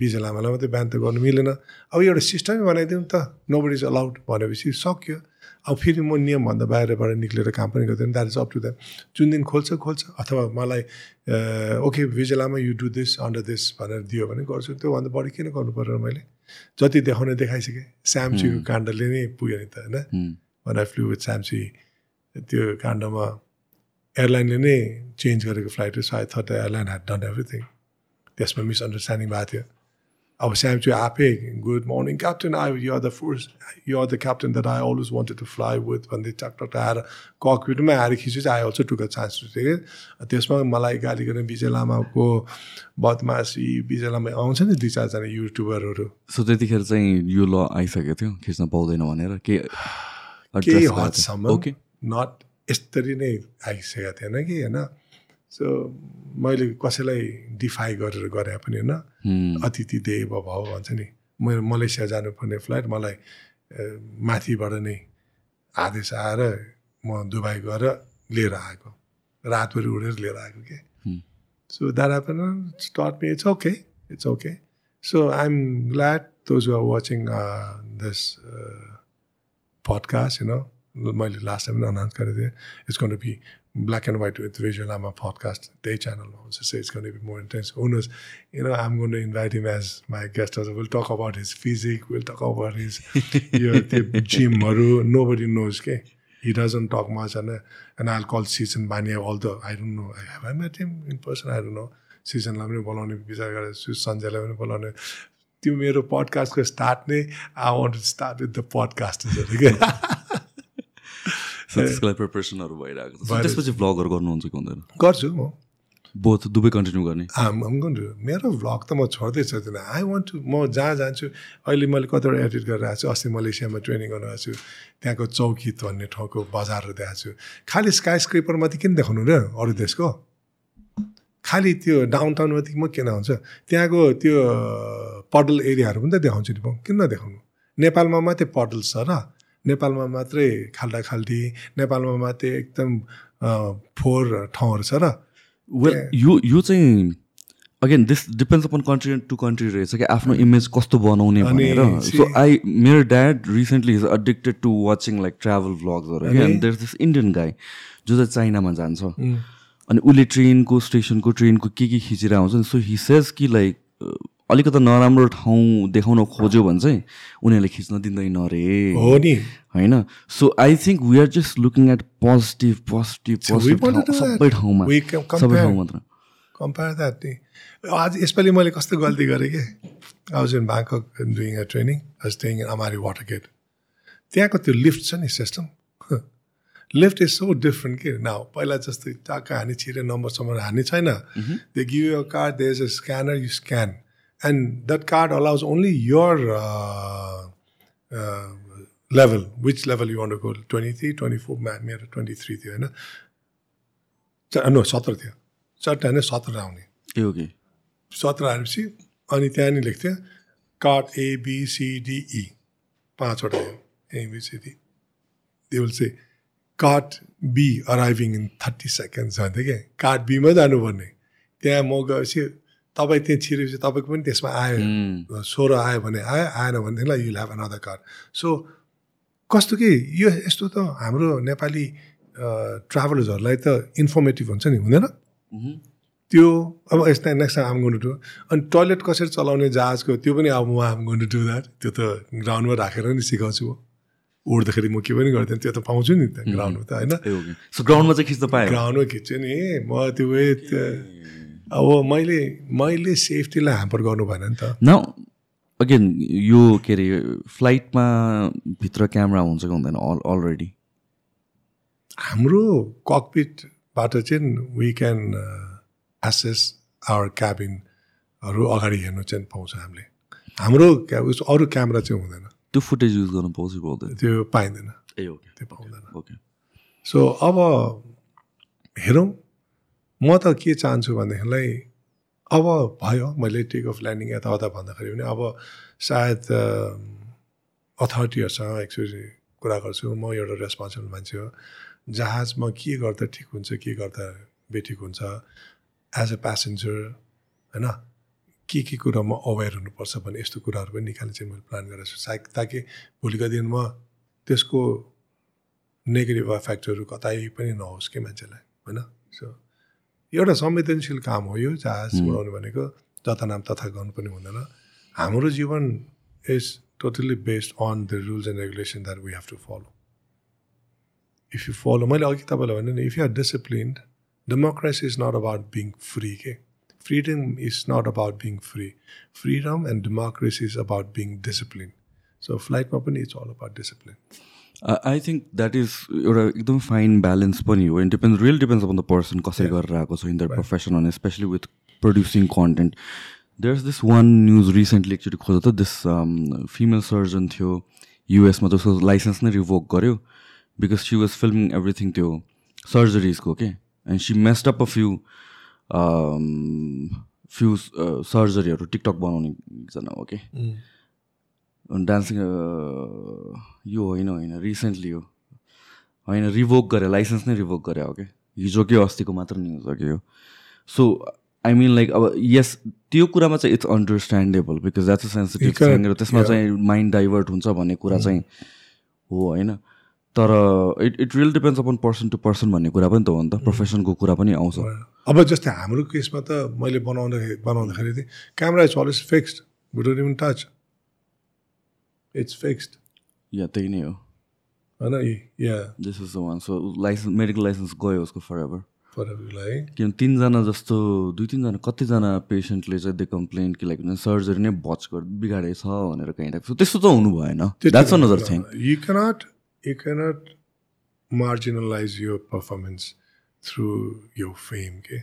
विजय लामालाई मात्रै बिहान त गर्नु मिलेन। अब एउटा सिस्टमै बनाइदिउँ त। नो बडी इज अलाउड भनेपछि सक्यो। अब फेरि म नियमभन्दा बाहिरबाट निक्लेर काम पनि गर्दैन। That is up to them जुन दिन खोल्छ खोल्छ। अथवा मलाई okay भिजलामा you do this under this भनेर दियो भने गर्छु। त्योभन्दा बढी किन गर्नु पऱ्यो मैले? जति देखाउने देखाइसकेँ। स्यामसीको काण्डले नै पुग्यो नि त होइन? I flew with Samsi, त्यो काण्डमा एयरलाइनले नै चेन्ज गरेको फ्लाइट हो so I thought airline had done everything त्यसमा मिसअन्डरस्ट्यान्डिङ भएको थियो। अब स्यामसी आफै good morning captain I you are the first you are the captain that I always wanted to fly with भन्दै टक आएर ककपिटमै आएर खिचेपछि I also took a chance to take त्यसमा मलाई गाली गर्ने विजय लामाको बदमासी विजय लामा आउँछ नि दुई चारजना युट्युबरहरू सो त्यतिखेर चाहिँ यो ल आइसकेको थियो खिच्न पाउँदैन भनेर? के केही हदसम्म नट यसरी नै आइसकेको थिएन कि होइन? सो मैले कसैलाई डिफाई गरेर गरे पनि होइन। अतिथि देव भाव भन्छ नि। म मलेसिया जानुपर्ने फ्लाइट मलाई माथिबाट नै आदेश आएर म दुबई गएर लिएर आएको। रातभरि उडेर लिएर आएको के? सो द्याट पनि स्टट me it's okay it's okay so I am glad those are watching this you know. मैले लास्ट टाइम अनाउन्स गरेको थिएँ। It's gonna be black and white with visual um podcast त्यही च्यानलमा हुन्छ so it's gonna be more intense हुनुहोस् you know um gonna invite him as my guest will talk about his physique will talk about his यो त्यो जिमहरू nobody knows के he doesn't talk much होइन and all call Sijan बानी all the I don't know I have I met him in person I don't know सिजनलाई पनि बोलाउने विचार गरेको छु सञ्जयलाई पनि बोलाउने त्यो मेरो पडकास्टको स्टार्ट नै I want to start with the पडकास्टर्सहरू क्या त्यसको लागि प्रिपरेसनहरू भइरहेको छ। त्यसपछि भ्लगहरू गर्नुहुन्छ कि हुँदैन? गर्छु म। बोथ दुवै कन्टिन्यू गर्ने? मेरो भ्लग त म छोड्दै सक्दिनँ आई वान्ट टु म जहाँ जान्छु अहिले मैले कतिवटा एडिट गरिरहेको छु। अस्ति मलेसियामा ट्रेनिङ गरिरहेको छु। त्यहाँको चौकी भन्ने ठाउँको बजारहरू देखाएको छु। खालि स्काई स्क्रेपर मात्रै किन देखाउनु र अरू देशको? खालि त्यो डाउन टाउन मात्रै म किन हुन्छ त्यहाँको त्यो पडल एरियाहरू पनि त देखाउँछु नि किन नदेखाउनु नेपालमा मात्रै पडल छ र। नेपालमा मात्रै खाल्टा खाल्टी नेपालमा मात्रै एकदम फोहोर ठाउँहरू छ र। वेल यो यो चाहिँ again this depends upon country to country रहेछ कि आफ्नो इमेज कस्तो बनाउने भनेर। सो आई मेरो dad recently is addicted to watching like travel भ्लग्सहरू and there this Indian guy जो चाहिँ चाइनामा जान्छ। अनि उसले ट्रेनको स्टेसनको ट्रेनको के के खिचेर आउँछ सो हि सेज कि लाइक अलिकति नराम्रो ठाउँ देखाउन खोज्यो भने चाहिँ उनीहरूले खिच्न दिँदैन अरे हो नि। होइन? So I think we are just looking at positive positive positive सबै ठाउँमा। सबै ठाउँ मात्र। कम्पेयर द्याट नि आज यसपालि मैले कस्तो गल्ती गरेँ कि? आज in Bangkok doing a training आज staying in Amari water gate त्यहाँको त्यो लिफ्ट छ नि system (laughs) lift is so different के? न पहिला जस्तै टाका हानी छिरे नम्बरसम्म हान्ने छैन। They give you card there is a scanner you scan and that card allows only your uh, uh, level. Which level you want to go? 23 24 मेरो 23 थियो होइन नो सत्र थियो चारवटा होइन सत्र आउने ए सत्र आएपछि अनि त्यहाँनिर लेख्थ्यो card A B C D E पाँचवटा थियो A B C D will say card be arriving in thirty seconds भन्थ्यो क्या कार्ड बीमा जानुपर्ने त्यहाँ म गएपछि तपाईँ त्यहाँ छिरेपछि तपाईँको पनि त्यसमा आयो। सोह्र आयो भने आयो आएन भनेदेखिलाई you have another card so कस्तो कि यो यस्तो त हाम्रो नेपाली ट्राभलर्सहरूलाई त इन्फर्मेटिभ हुन्छ नि हुँदैन? त्यो अब यस्तो नेक्स्ट टाइम आम गर्नु टु अनि टोइलेट कसरी चलाउने जहाजको त्यो पनि अब म आम गर्नु टु द्याट त्यो त ग्राउन्डमा राखेर नि सिकाउँछु म। उड्दाखेरि म के पनि गर्थेँ त्यो त पाउँछु नि त ग्राउन्डमा त होइन? ग्राउन्डमा चाहिँ खिच्न पाएँ ग्राउन्डमा खिच्छु नि म त्यो अब मैले मैले सेफ्टीलाई ह्याम्पर गर्नु भएन नि त। न अगेन यो के अरे फ्लाइटमा भित्र क्यामेरा हुन्छ कि हुँदैन अल अलरेडी हाम्रो ककपिटबाट चाहिँ वी क्यान एसेस आवर क्याबिनहरू अगाडि हेर्नु चाहिँ पाउँछ हामीले। हाम्रो अरू क्यामेरा चाहिँ हुँदैन। त्यो फुटेज युज गर्नु पाउँछ पाउँदैन त्यो पाइँदैन। ए ओके त्यो पाउँदैन। ओके सो अब हेरौँ। म त के चाहन्छु भनेदेखिलाई अब भयो मैले टेक अफ ल्यान्डिङ यताउता भन्दाखेरि पनि अब सायद अथोरिटीहरूसँग एक्चुली कुरा गर्छु। म एउटा रेस्पोन्सिबल मान्छे हो। जहाजमा के गर्दा ठिक हुन्छ के गर्दा बेठिक हुन्छ? एज अ प्यासेन्जर होइन? के के कुरामा अवेर हुनुपर्छ भने यस्तो कुराहरू पनि निकाल्ने चाहिँ मैले प्लान गरेको छु। सायद ताकि भोलिको दिनमा त्यसको नेगेटिभ इफेक्टहरू कतै पनि नहोस् कि मान्छेलाई होइन? सो एउटा संवेदनशील काम हो यो जहाज उडाउनु भनेको जता नाम तथा गर्नु पनि हुँदैन। हाम्रो जीवन is totally based on the rules and regulation that we have to follow if you follow मैले अघि तपाईँलाई भने नि if you are disciplined democracy is not about being free के freedom is not about being free freedom and democracy is about being discipline so फ्लाइटमा पनि it's all about discipline I think that is एउटा एकदम fine balance पनि हो. And depend really depends upon the person कसरी गरेर आएको छ in their profession अनि especially with producing content there is this one news recently एकचोटि खोज्दा त दिस फिमेल सर्जन थियो युएसमा जसको लाइसेन्स नै रिभोक गर्यो because she was filming everything त्यो सर्जरिजको के and she messed up a few few सर्जरीहरू TikTok बनाउने एकजना हो कि डान्सिङ यो होइन होइन रिसेन्टली हो। होइन रिभोक गरे लाइसेन्स नै रिभोक गरे हो कि हिजो के अस्तिको मात्र न्युज हो कि हो। सो आई मिन लाइक अब यस त्यो कुरामा चाहिँ it's understandable because that's a sensitive thing र त्यसमा चाहिँ माइन्ड डाइभर्ट हुन्छ भन्ने कुरा mm. चाहिँ हो होइन? तर it it really depends upon person to person भन्ने कुरा पनि त हो नि त। प्रोफेसनको mm. कुरा पनि आउँछ। अब जस्तै हाम्रो केसमा त मैले बनाउँदाखेरि बनाउँदाखेरि चाहिँ camera is always fixed we even touch it's fixed या त्यही नै हो होइन या this is the one so license medical license गयो उसको फर एभर फर एभरलाई किन तिनजना जस्तो दुई तिनजना कतिजना पेसेन्टले चाहिँ दे कम्प्लेन कि लाइक सर्जरी नै बच कर बिगाडेछ भनेर कहीँ राख्छ त्यस्तो त हुनु भएन that's another thing you cannot you cannot marginalise यो पर्फर्मेन्स थ्रु यो फेम के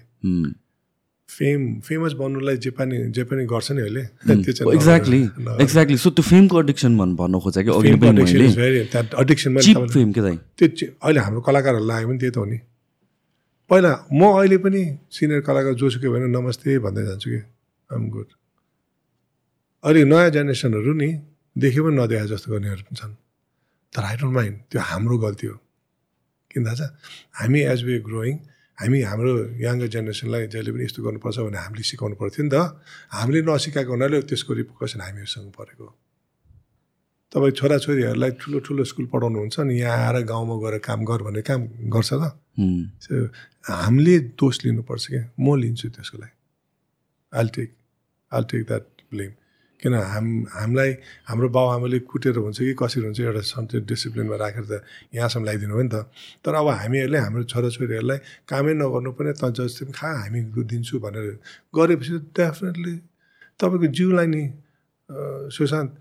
फेम फेमस बन्नुलाई जे पनि जे पनि गर्छ नि अहिले एक्ज्याक्टली एक्ज्याक्टली सो त्यो फेमको एडिक्सन भन् भन्नु खोजेँ कि त्यो अहिले हाम्रो कलाकारहरू लाग्यो पनि त्यही त हो नि। पहिला म अहिले पनि सिनियर कलाकार जोसुकै भने नमस्ते भन्दै जान्छु कि। आम गुड अहिले नयाँ जेनेरेसनहरू नि देख्यो पनि नदेखा जस्तो गर्नेहरू पनि छन्। तर आई डोन्ट माइन्ड त्यो हाम्रो गल्ती हो। किन थाहा छ? हामी एज वे ग्रोइङ हामी हाम्रो यङ्गर जेनेरेसनलाई जहिले पनि यस्तो गर्नुपर्छ भने हामीले सिकाउनु पर्थ्यो नि त। हामीले नसिकाएको हुनाले त्यसको रिपोकसन हामीहरूसँग परेको। तपाईँ छोराछोरीहरूलाई ठुलो ठुलो स्कुल पढाउनुहुन्छ नि यहाँ आएर गाउँमा गएर काम गर भने काम गर्छ त। हामीले दोष लिनुपर्छ क्या। म लिन्छु त्यसको लागि। I'll take I'll take that blame किन हाम हामीलाई हाम्रो बाबुआमाले कुटेर हुन्छ कि कसरी हुन्छ एउटा सन्चै डिसिप्लिनमा राखेर त यहाँसम्म ल्याइदिनु हो नि त। तर अब हामीहरूले हाम्रो छोराछोरीहरूलाई कामै नगर्नु पनि त जस्तै खा हामी दिन्छु भनेर गरेपछि डेफिनेटली तपाईँको जिउलाई नि सुशान्त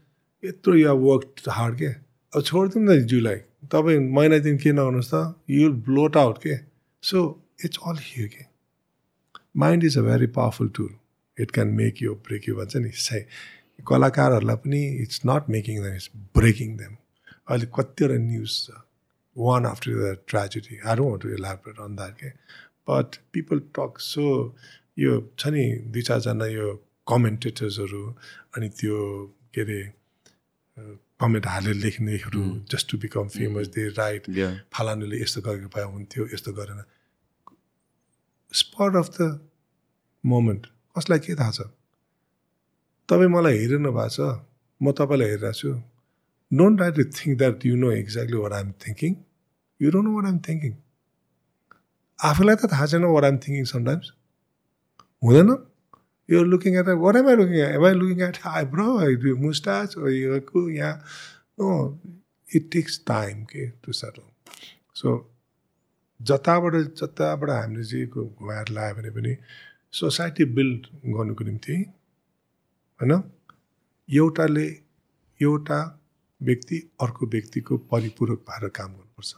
यत्रो या वर्क हार्ड के? अब छोडिदिउँ न जिउलाई। तपाईँ दिन के नगर्नुहोस् त यु ब्लोट आउट के? सो इट्स अल हियर के? Mind is a very powerful tool it can make you break you भन्छ नि सही कलाकारहरूलाई पनि it's not making them it's breaking them अहिले कतिवटा न्युज छ। One after the tragedy I don't to elaborate on that के बट पिपल टक सो यो छ नि दुई चारजना यो कमेन्टेटर्सहरू अनि त्यो के अरे कमेन्ट हालेर लेख्नेहरू just to become famous they write फालानुले यस्तो गरेको भए हुन्थ्यो यस्तो गरेन। स्पट अफ द मोमेन्ट कसलाई के थाहा छ? तपाईँ मलाई हेरिरहनु भएको छ म तपाईँलाई हेरिरहेको छु। Don't try to think that you know exactly what I'm thinking you don't know what I'm thinking आफूलाई त थाहा छैन वाट आइम थिङ्किङ समटाइम्स हुँदैन। यो looking at what am I looking at am I looking at eyebrow moustache यहाँ no it takes time के to settle so जताबाट जताबाट हामीले चाहिँ घुमाएर लगायो भने पनि सोसाइटी बिल्ड गर्नुको निम्ति होइन? एउटाले एउटा व्यक्ति अर्को व्यक्तिको परिपूरक भएर काम गर्नुपर्छ।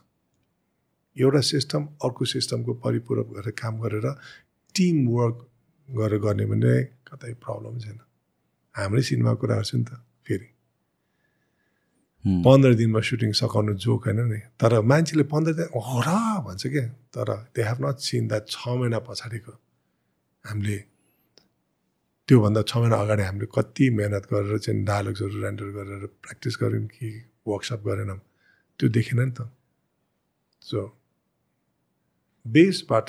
एउटा सिस्टम अर्को सिस्टमको परिपूरक भएर काम गरेर टिम वर्क गरेर गर्ने भने कतै प्रब्लम छैन। हाम्रै सिनेमा कुराहरू छ नि त फेरि। पन्ध्र दिनमा सुटिङ सघाउनु जोक होइन नि। तर मान्छेले पन्ध्र दिन हो र भन्छ क्या तर they have not seen that छ महिना पछाडिको हामीले त्योभन्दा छ महिना अगाडि हामीले कति मिहिनेत गरेर चाहिँ डायलग्सहरू रेन्डर गरेर प्र्याक्टिस गऱ्यौँ कि वर्कसप गरेनौँ त्यो देखेन नि त। सो बेसबाट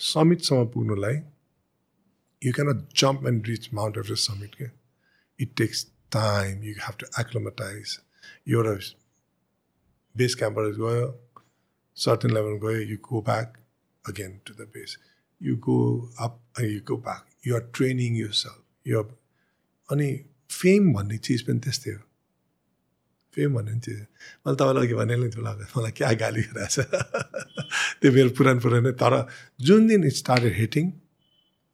समिटसम्म पुग्नुलाई you cannot jump and reach Mount Everest summit के it takes time you have to acclimatise एउटा बेस क्याम्पबाट गयो सर्टन लेभल गयो you go back again to the base you go up you go back you are training you self you अनि fame भन्ने चिज पनि त्यस्तै हो। फेम भन्ने चिज। मैले तपाईँलाई अघि भने नि मलाई मलाई क्या गाली गरिरहेछ (laughs) त्यो मेरो पुरानो पुरानो। तर जुन दिन it started hitting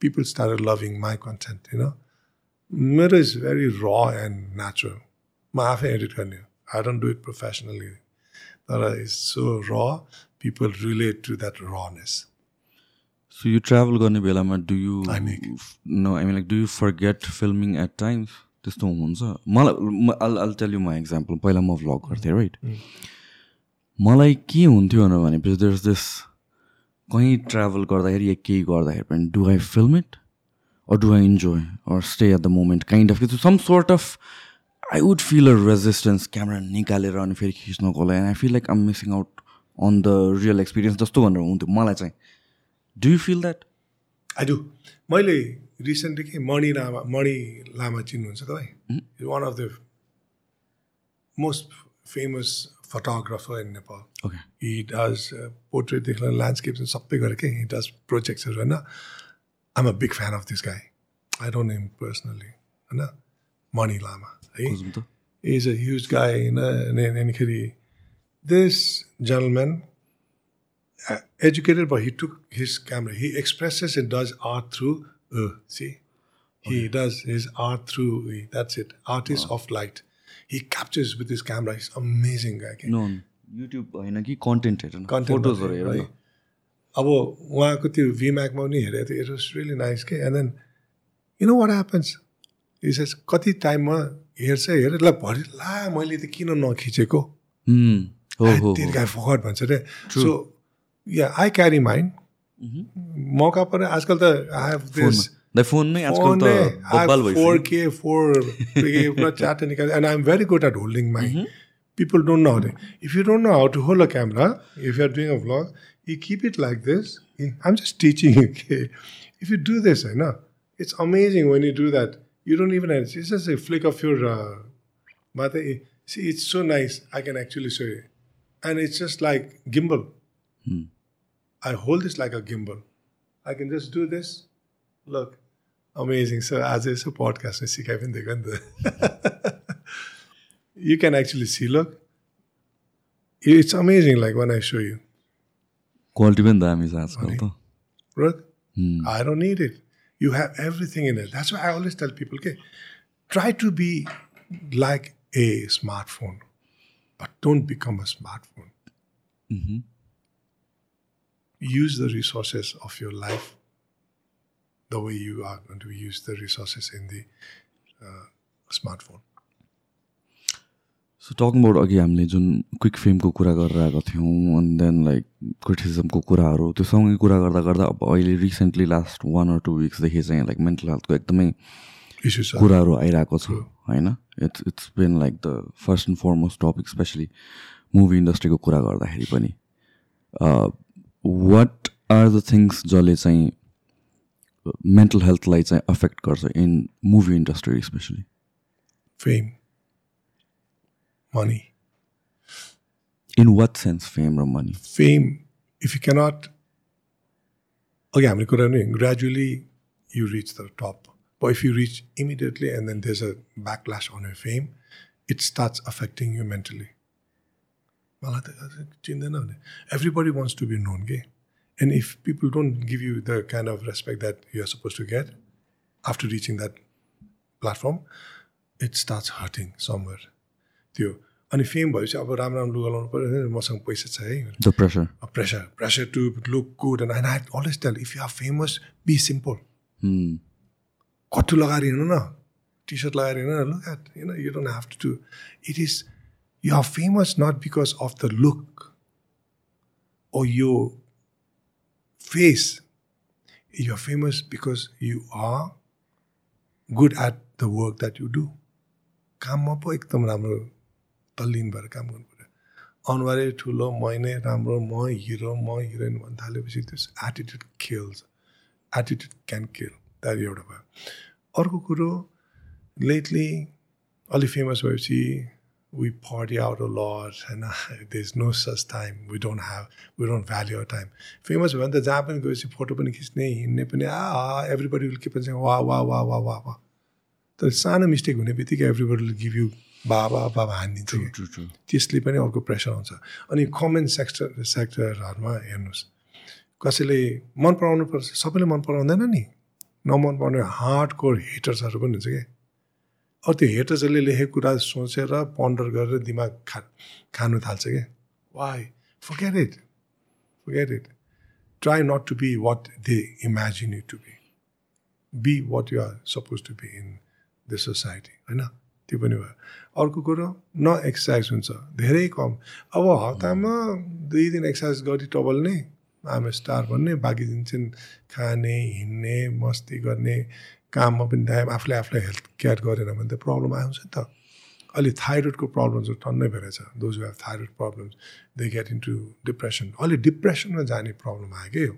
people started loving my content होइन मेरो is very raw and natural म आफै एडिट गर्ने हो। I don't do it professionally तर it's so raw people relate to that rawness so you travel गर्ने बेलामा do you know I mean like do you forget filming at times त्यस्तो हुन्छ मलाई I'll tell you my example पहिला म vlog गर्थेँ right मलाई के हुन्थ्यो भनेपछि देयर इज दिस कहीँ ट्राभल गर्दाखेरि या केही गर्दाखेरि पनि do I film it or do I enjoy or stay at the moment? Kind of. It's some sort of. I would feel a resistance. Camera निकालेर अनि फेरि खिच्नको लागि I feel like I'm missing out on the real experience. जस्तो भनेर हुन्थ्यो मलाई चाहिँ do you feel that I do मैले रिसेन्टली के मणि लामा मणि लामा चिन्नुहुन्छ तपाईँ? One of the most famous photographer in Nepal okay he does पोर्ट्रेटदेखि लिएर ल्यान्डस्केप सबै गरेर के हि डज प्रोजेक्ट्सहरू होइन? I'm a big fan of this guy I don't name personally होइन? मणि लामा है? is a huge guy होइन? अनि अनिखेरि this gentleman uh, educated but he took his camera he expresses and does art through uh, see he does his art through that's it artist of light he captures with his camera he's amazing guy okay? No YouTube होइन कि content हेर फोटोजहरू हेर। अब उहाँको त्यो भिम्याकमा पनि हेरेको थिएँ इट वाज रियली नाइस के and then you know what happens is कति टाइममा हेर्छ हेर ल भरि ला मैले त किन नखिचेको फकट भन्छ रे so yeah I carry mind मौका पऱ्यो आजकल त आई हेभ दिस द फोनमै आजकल त बब्बाल फोर भइसक्यो के फोर पुरा चार्ट निकाल्यो and I'm very good at holding my people don't know how to. If you don't know how to hold a camera, if you're doing a vlog, you keep it like this. You- I'm just teaching you. Okay? If you do this, I know it's amazing when you do that. You don't even. It's just a flick of your. Uh, mother. See, it's so nice. I can actually show you, and it's just like gimbal. I hold this like a gimbal. I can just do this. Look, amazing. So as it's a podcast, I see Kevin Diganda. (laughs) you can actually see. Look, it's amazing. Like when I show you, quality पनि दामी छ आजकल त look, I don't need it. You have everything in it. That's why I always tell people, okay, try to be like a smartphone, but don't become a smartphone. Use the resources of your life the way you are going to use the resources in the uh, smartphone. So talking about अघि हामीले जुन quick फिल्मको कुरा गरेर आएको थियौँ अनि then like क्रिटिसिजमको कुराहरू त्यो सँगै कुरा गर्दा गर्दा अब अहिले recently last one or two विक्सदेखि चाहिँ लाइक मेन्टल हेल्थको एकदमै कुराहरू आइरहेको छ होइन? It's it's been like the first and foremost topic especially movie इन्डस्ट्रीको कुरा गर्दाखेरि पनि। वाट आर द थिङ्स जसले चाहिँ मेन्टल हेल्थलाई चाहिँ अफेक्ट गर्छ in movie industry specially fame, money. In what sense fame र money fame, if you cannot, okay, I'm going gradually you reach the top. But if you reach immediately and then there's a backlash on your fame, it starts affecting you mentally. मलाई त चिन्दैन भने everybody wants to be known के and if people don't give you the kind of respect that you are suppose to get after reaching that platform it starts hurting hurting त्यो अनि fame भएपछि अब राम्रो राम्रो लुगा लाउनु पऱ्यो मसँग पैसा छ है? Pressure pressure to tell if you are famous be simple कट्टु लगाएर हिँड्नु न। टी सर्ट लगाएर हिँड न। Look you do to it is you are famous not because of the look or your face you are famous because you are good at the work that you do काममा पो एकदम राम्रो तल्लीन भएर काम गर्नु पऱ्यो अनुहारै ठुलो मै नै राम्रो म हिरो म हिरोइन भन्न थालेपछि त्यो एटिट्युड खेल्छ एटिट्युड क्यान किल द्याट एउटा भयो अर्को कुरो लेटली अलि फेमस भएपछि we party out a lot and there's no such time. We don't have we don't value our time. Famous भयो भने त जहाँ पनि गएपछि फोटो पनि खिच्ने हिँड्ने पनि आ एभ्रिबडी विल के भन्छ वा वा वा वा वा वा तर सानो मिस्टेक हुने बित्तिकै एभ्रिबडी विल गिभ यु बाबा बाबा हानिदिन्छ त्यसले पनि अर्को प्रेसर आउँछ अनि कमेन्ट सेक्टर सेक्टरहरूमा हेर्नुहोस् कसैले मन पराउनु पर्छ सबैले मन पराउँदैन नि नमन पराउने हार्ड कोर हेटर्सहरू पनि हुन्छ क्या अब त्यो हेटर्सहरूले लेखेको कुरा सोचेर पन्डर गरेर दिमाग खा खानु थाल्छ क्या why forget it it try not to be what they imagine you to be be what you are suppose to be in the society होइन? त्यो पनि भयो। अर्को कुरो न एक्सर्साइज हुन्छ। धेरै कम। अब हप्तामा दुई दिन एक्सर्साइज गरी टबल नै। आम स्टार भन्ने। बाँकी दिन चाहिँ खाने हिँड्ने मस्ती गर्ने काममा पनि टाइम आफूले आफूलाई हेल्थ केयर गरेन भने त प्रब्लम आउँछ नि त। अहिले थाइरोइडको प्रब्लम चाहिँ टन्नै भएर छ those have thyroid problems they get into depression अहिले डिप्रेसनमा जाने प्रब्लम क्या यो।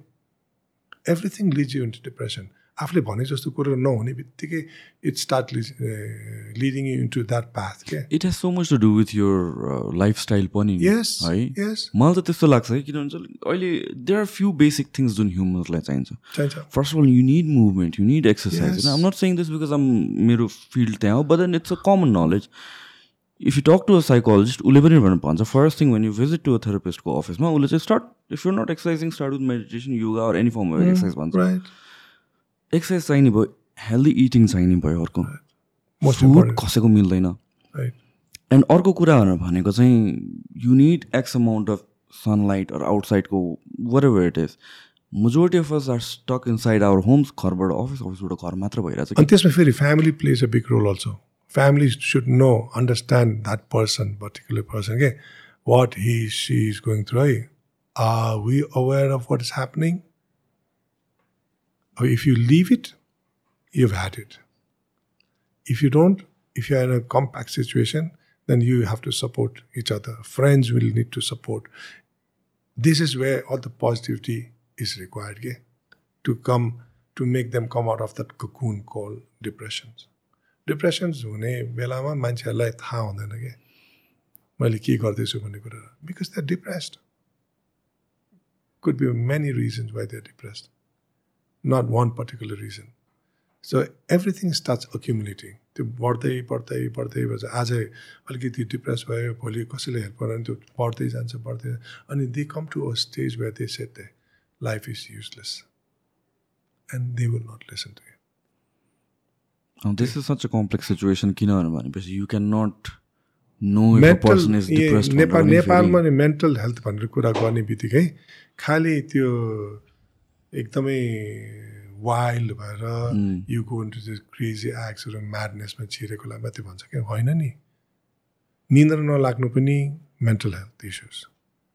Everything leads you into depression आफूले भने जस्तो कुरो नहुने बित्तिकै it start leading you into that path क्या? It has so much to do with your lifestyle पनि यस है? यस मलाई त त्यस्तो लाग्छ कि किनभने अहिले there are few basic things जुन ह्युमन्सलाई चाहिन्छ। चाहिन्छ। First of all you need movement you need exercise. होइन I'm not saying this because I'm मेरो फिल्ड त्यहाँ हो but then it's a common knowledge if you talk to a psychologist उसले पनि भनेर भन्छ first thing when you visit to a थेरापिस्टको अफिसमा उसले चाहिँ start if you not exercising start with meditation yoga or any form of exercise भन्छ। Exercise चाहिने भयो हेल्दी इटिङ चाहिने भयो अर्को। फुड कसैको मिल्दैन। एन्ड अर्को कुरा भनेर भनेको चाहिँ you need X amount of sunlight or आउटसाइडको whatever it is majority of us are stuck inside our homes घरबाट अफिस अफिसबाट घर मात्र भइरहेछ अनि त्यसमा फेरि family plays a big role also family should know understand that person particular person के what he she is going through है are we aware of what is happening If you live it you had it if you don't, if you are in a compact situation, then you have to support each other. Friends will need to support. This is where all the positivity is required, yeah? to come to make them come out of that cocoon called depressions. Depressions हुने बेलामा मान्छेहरूलाई थाहा हुँदैन क्या मैले के गर्दैछु भन्ने कुरा because they are depressed could be many reasons why they are depressed Not one particular reason so everything starts accumulating त्यो बढ्दै बढ्दै बढ्दै भन्छ आज अलिकति डिप्रेस भयो भोलि कसैले हेल्प गरेन त्यो बढ्दै जान्छ बढ्दै अनि they come to a stage where they said their life is useless and they will not listen to this is such a complex situation किनभने भनेपछि you can not know person is depressed Nepal नेपालमा नि mental health भनेर कुरा गर्ने बित्तिकै खालि त्यो एकदमै वाइल्ड भएर यु गो इन्टु त्यो क्रेजी एक्ट्सहरू म्याडनेसमा छिरेकोलाई मात्रै भन्छ क्या? होइन नि। निन्द्रा नलाग्नु पनि mental health issues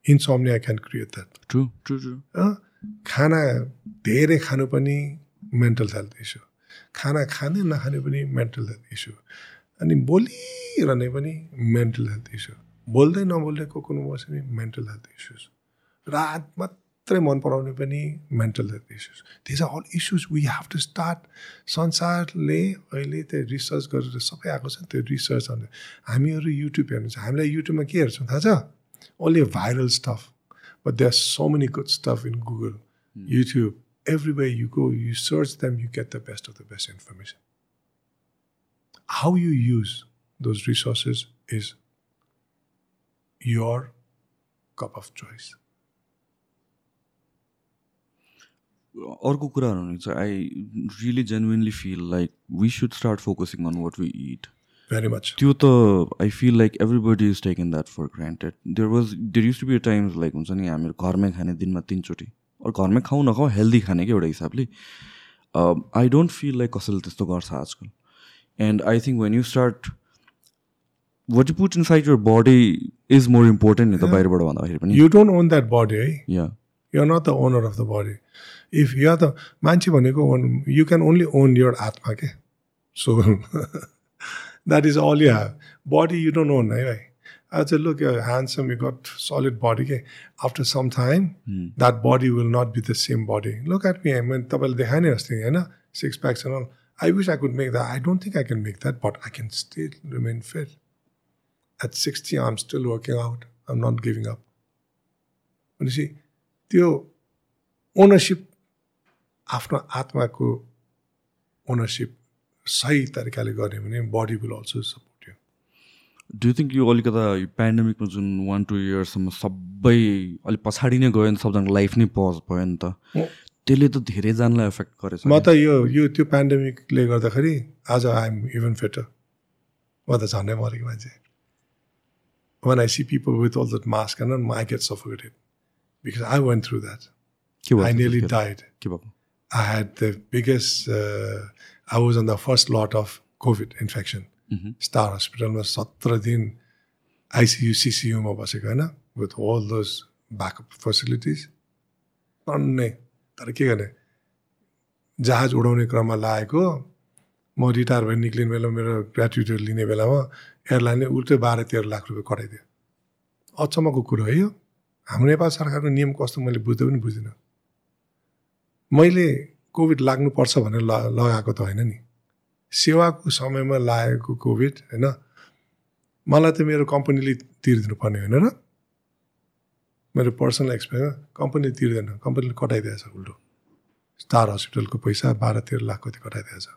insomnia can create that true true true खाना धेरै खानु पनि मेन्टल हेल्थ इस्यु खाना खाने नखाने पनि मेन्टल हेल्थ इस्यु अनि बोलिरहने पनि मेन्टल हेल्थ इस्यु बोल्दै नबोल्दै को कुनो बस्यो भने मेन्टल हेल्थ इस्युज रात मात्रै मन पराउने पनि mental health issues these are all issues we have to start संसारले अहिले त्यो रिसर्च गरेर सबै आएको छ त्यो रिसर्च अनि हामीहरू युट्युब हेर्नु छ। हामीलाई युट्युबमा के हेर्छौँ थाहा छ? Only viral stuff but they are so many good stuff in Google YouTube everywhere you go, you search them, you get the best of the best information. How you use those resources is your cup of choice. अर्को कुराहरू चाहिँ I really genuinely feel like we should start focusing on what we it Very much. त्यो त I feel like everybody is taken that for granted there was there used to be times like हुन्छ नि हामीहरू घरमै खाने दिनमा तिनचोटि अरू घरमै खाऊ नखाऊ हेल्दी खाने क्या एउटा हिसाबले आई डोन्ट फिल लाइक कसैले त्यस्तो गर्छ आजकल and I think when you start what you put inside your body is more important नि त बाहिरबाट भन्दाखेरि पनि You don't own that body, eh? Yeah not the owner of the body. If you're the manchi भनेको own, you can only own your atma, okay? So that is all you have. Body you don't own, right? I said, look, you're handsome, you got solid body. Okay? After some time, that body will not be the same body. Look at me, I mean, तपाईँले देखाए नि अस्ति होइन six packs and all. I wish I could make that. I don't think I can make that, but I can still remain fit. At sixty I'm still working out I'm not giving up भनेपछि त्यो ownership आफ्नो आत्माको ownership सही तरिकाले गर्ने भने body will also support you do think यो अलिकता पेन्डेमिकमा जुन वान टू इयर्ससम्म सबै अलिक पछाडि नै गयो नि सबजनाको लाइफ नै पज भयो नि त त्यसले त धेरैजनालाई एफेक्ट गरेछ म त यो यो त्यो पेन्डेमिकले गर्दाखेरि आज आइएम इभन बेटर म त झन्डै मरेको मान्छे when I see people with all that mask and I get suffocated because I went through that. के भयो I nearly त्यतिखेर? died. के भएको I had the biggest, uh, I was on the first lot of COVID infection. Star हस्पिटलमा सत्र दिन ICU सिसियुमा बसेको होइन with all those backup facilities टन्नै तर के गर्ने जहाज उडाउने क्रममा लागेको म रिटायर भएर निक्लिने बेला मेरो ग्रेट्युटी लिने बेलामा एयरलाइनले उल्टै बाह्र तेह्र लाख रुपियाँ कटाइदियो अचम्मको कुरो है यो। हाम्रो नेपाल सरकारको नियम कस्तो मैले बुझ्दै पनि बुझिनँ मैले कोभिड लाग्नुपर्छ भनेर ल लगाएको त होइन नि। सेवाको समयमा लागेको कोभिड होइन? मलाई त मेरो कम्पनीले तिरिदिनु पर्ने होइन र? मेरो पर्सनल एक्सपिरियन्स कम्पनीले तिर्दैन। कम्पनीले कटाइदिएछ उल्टो। स्टार हस्पिटलको पैसा बाह्र तेह्र लाख कति कटाइदिएछ।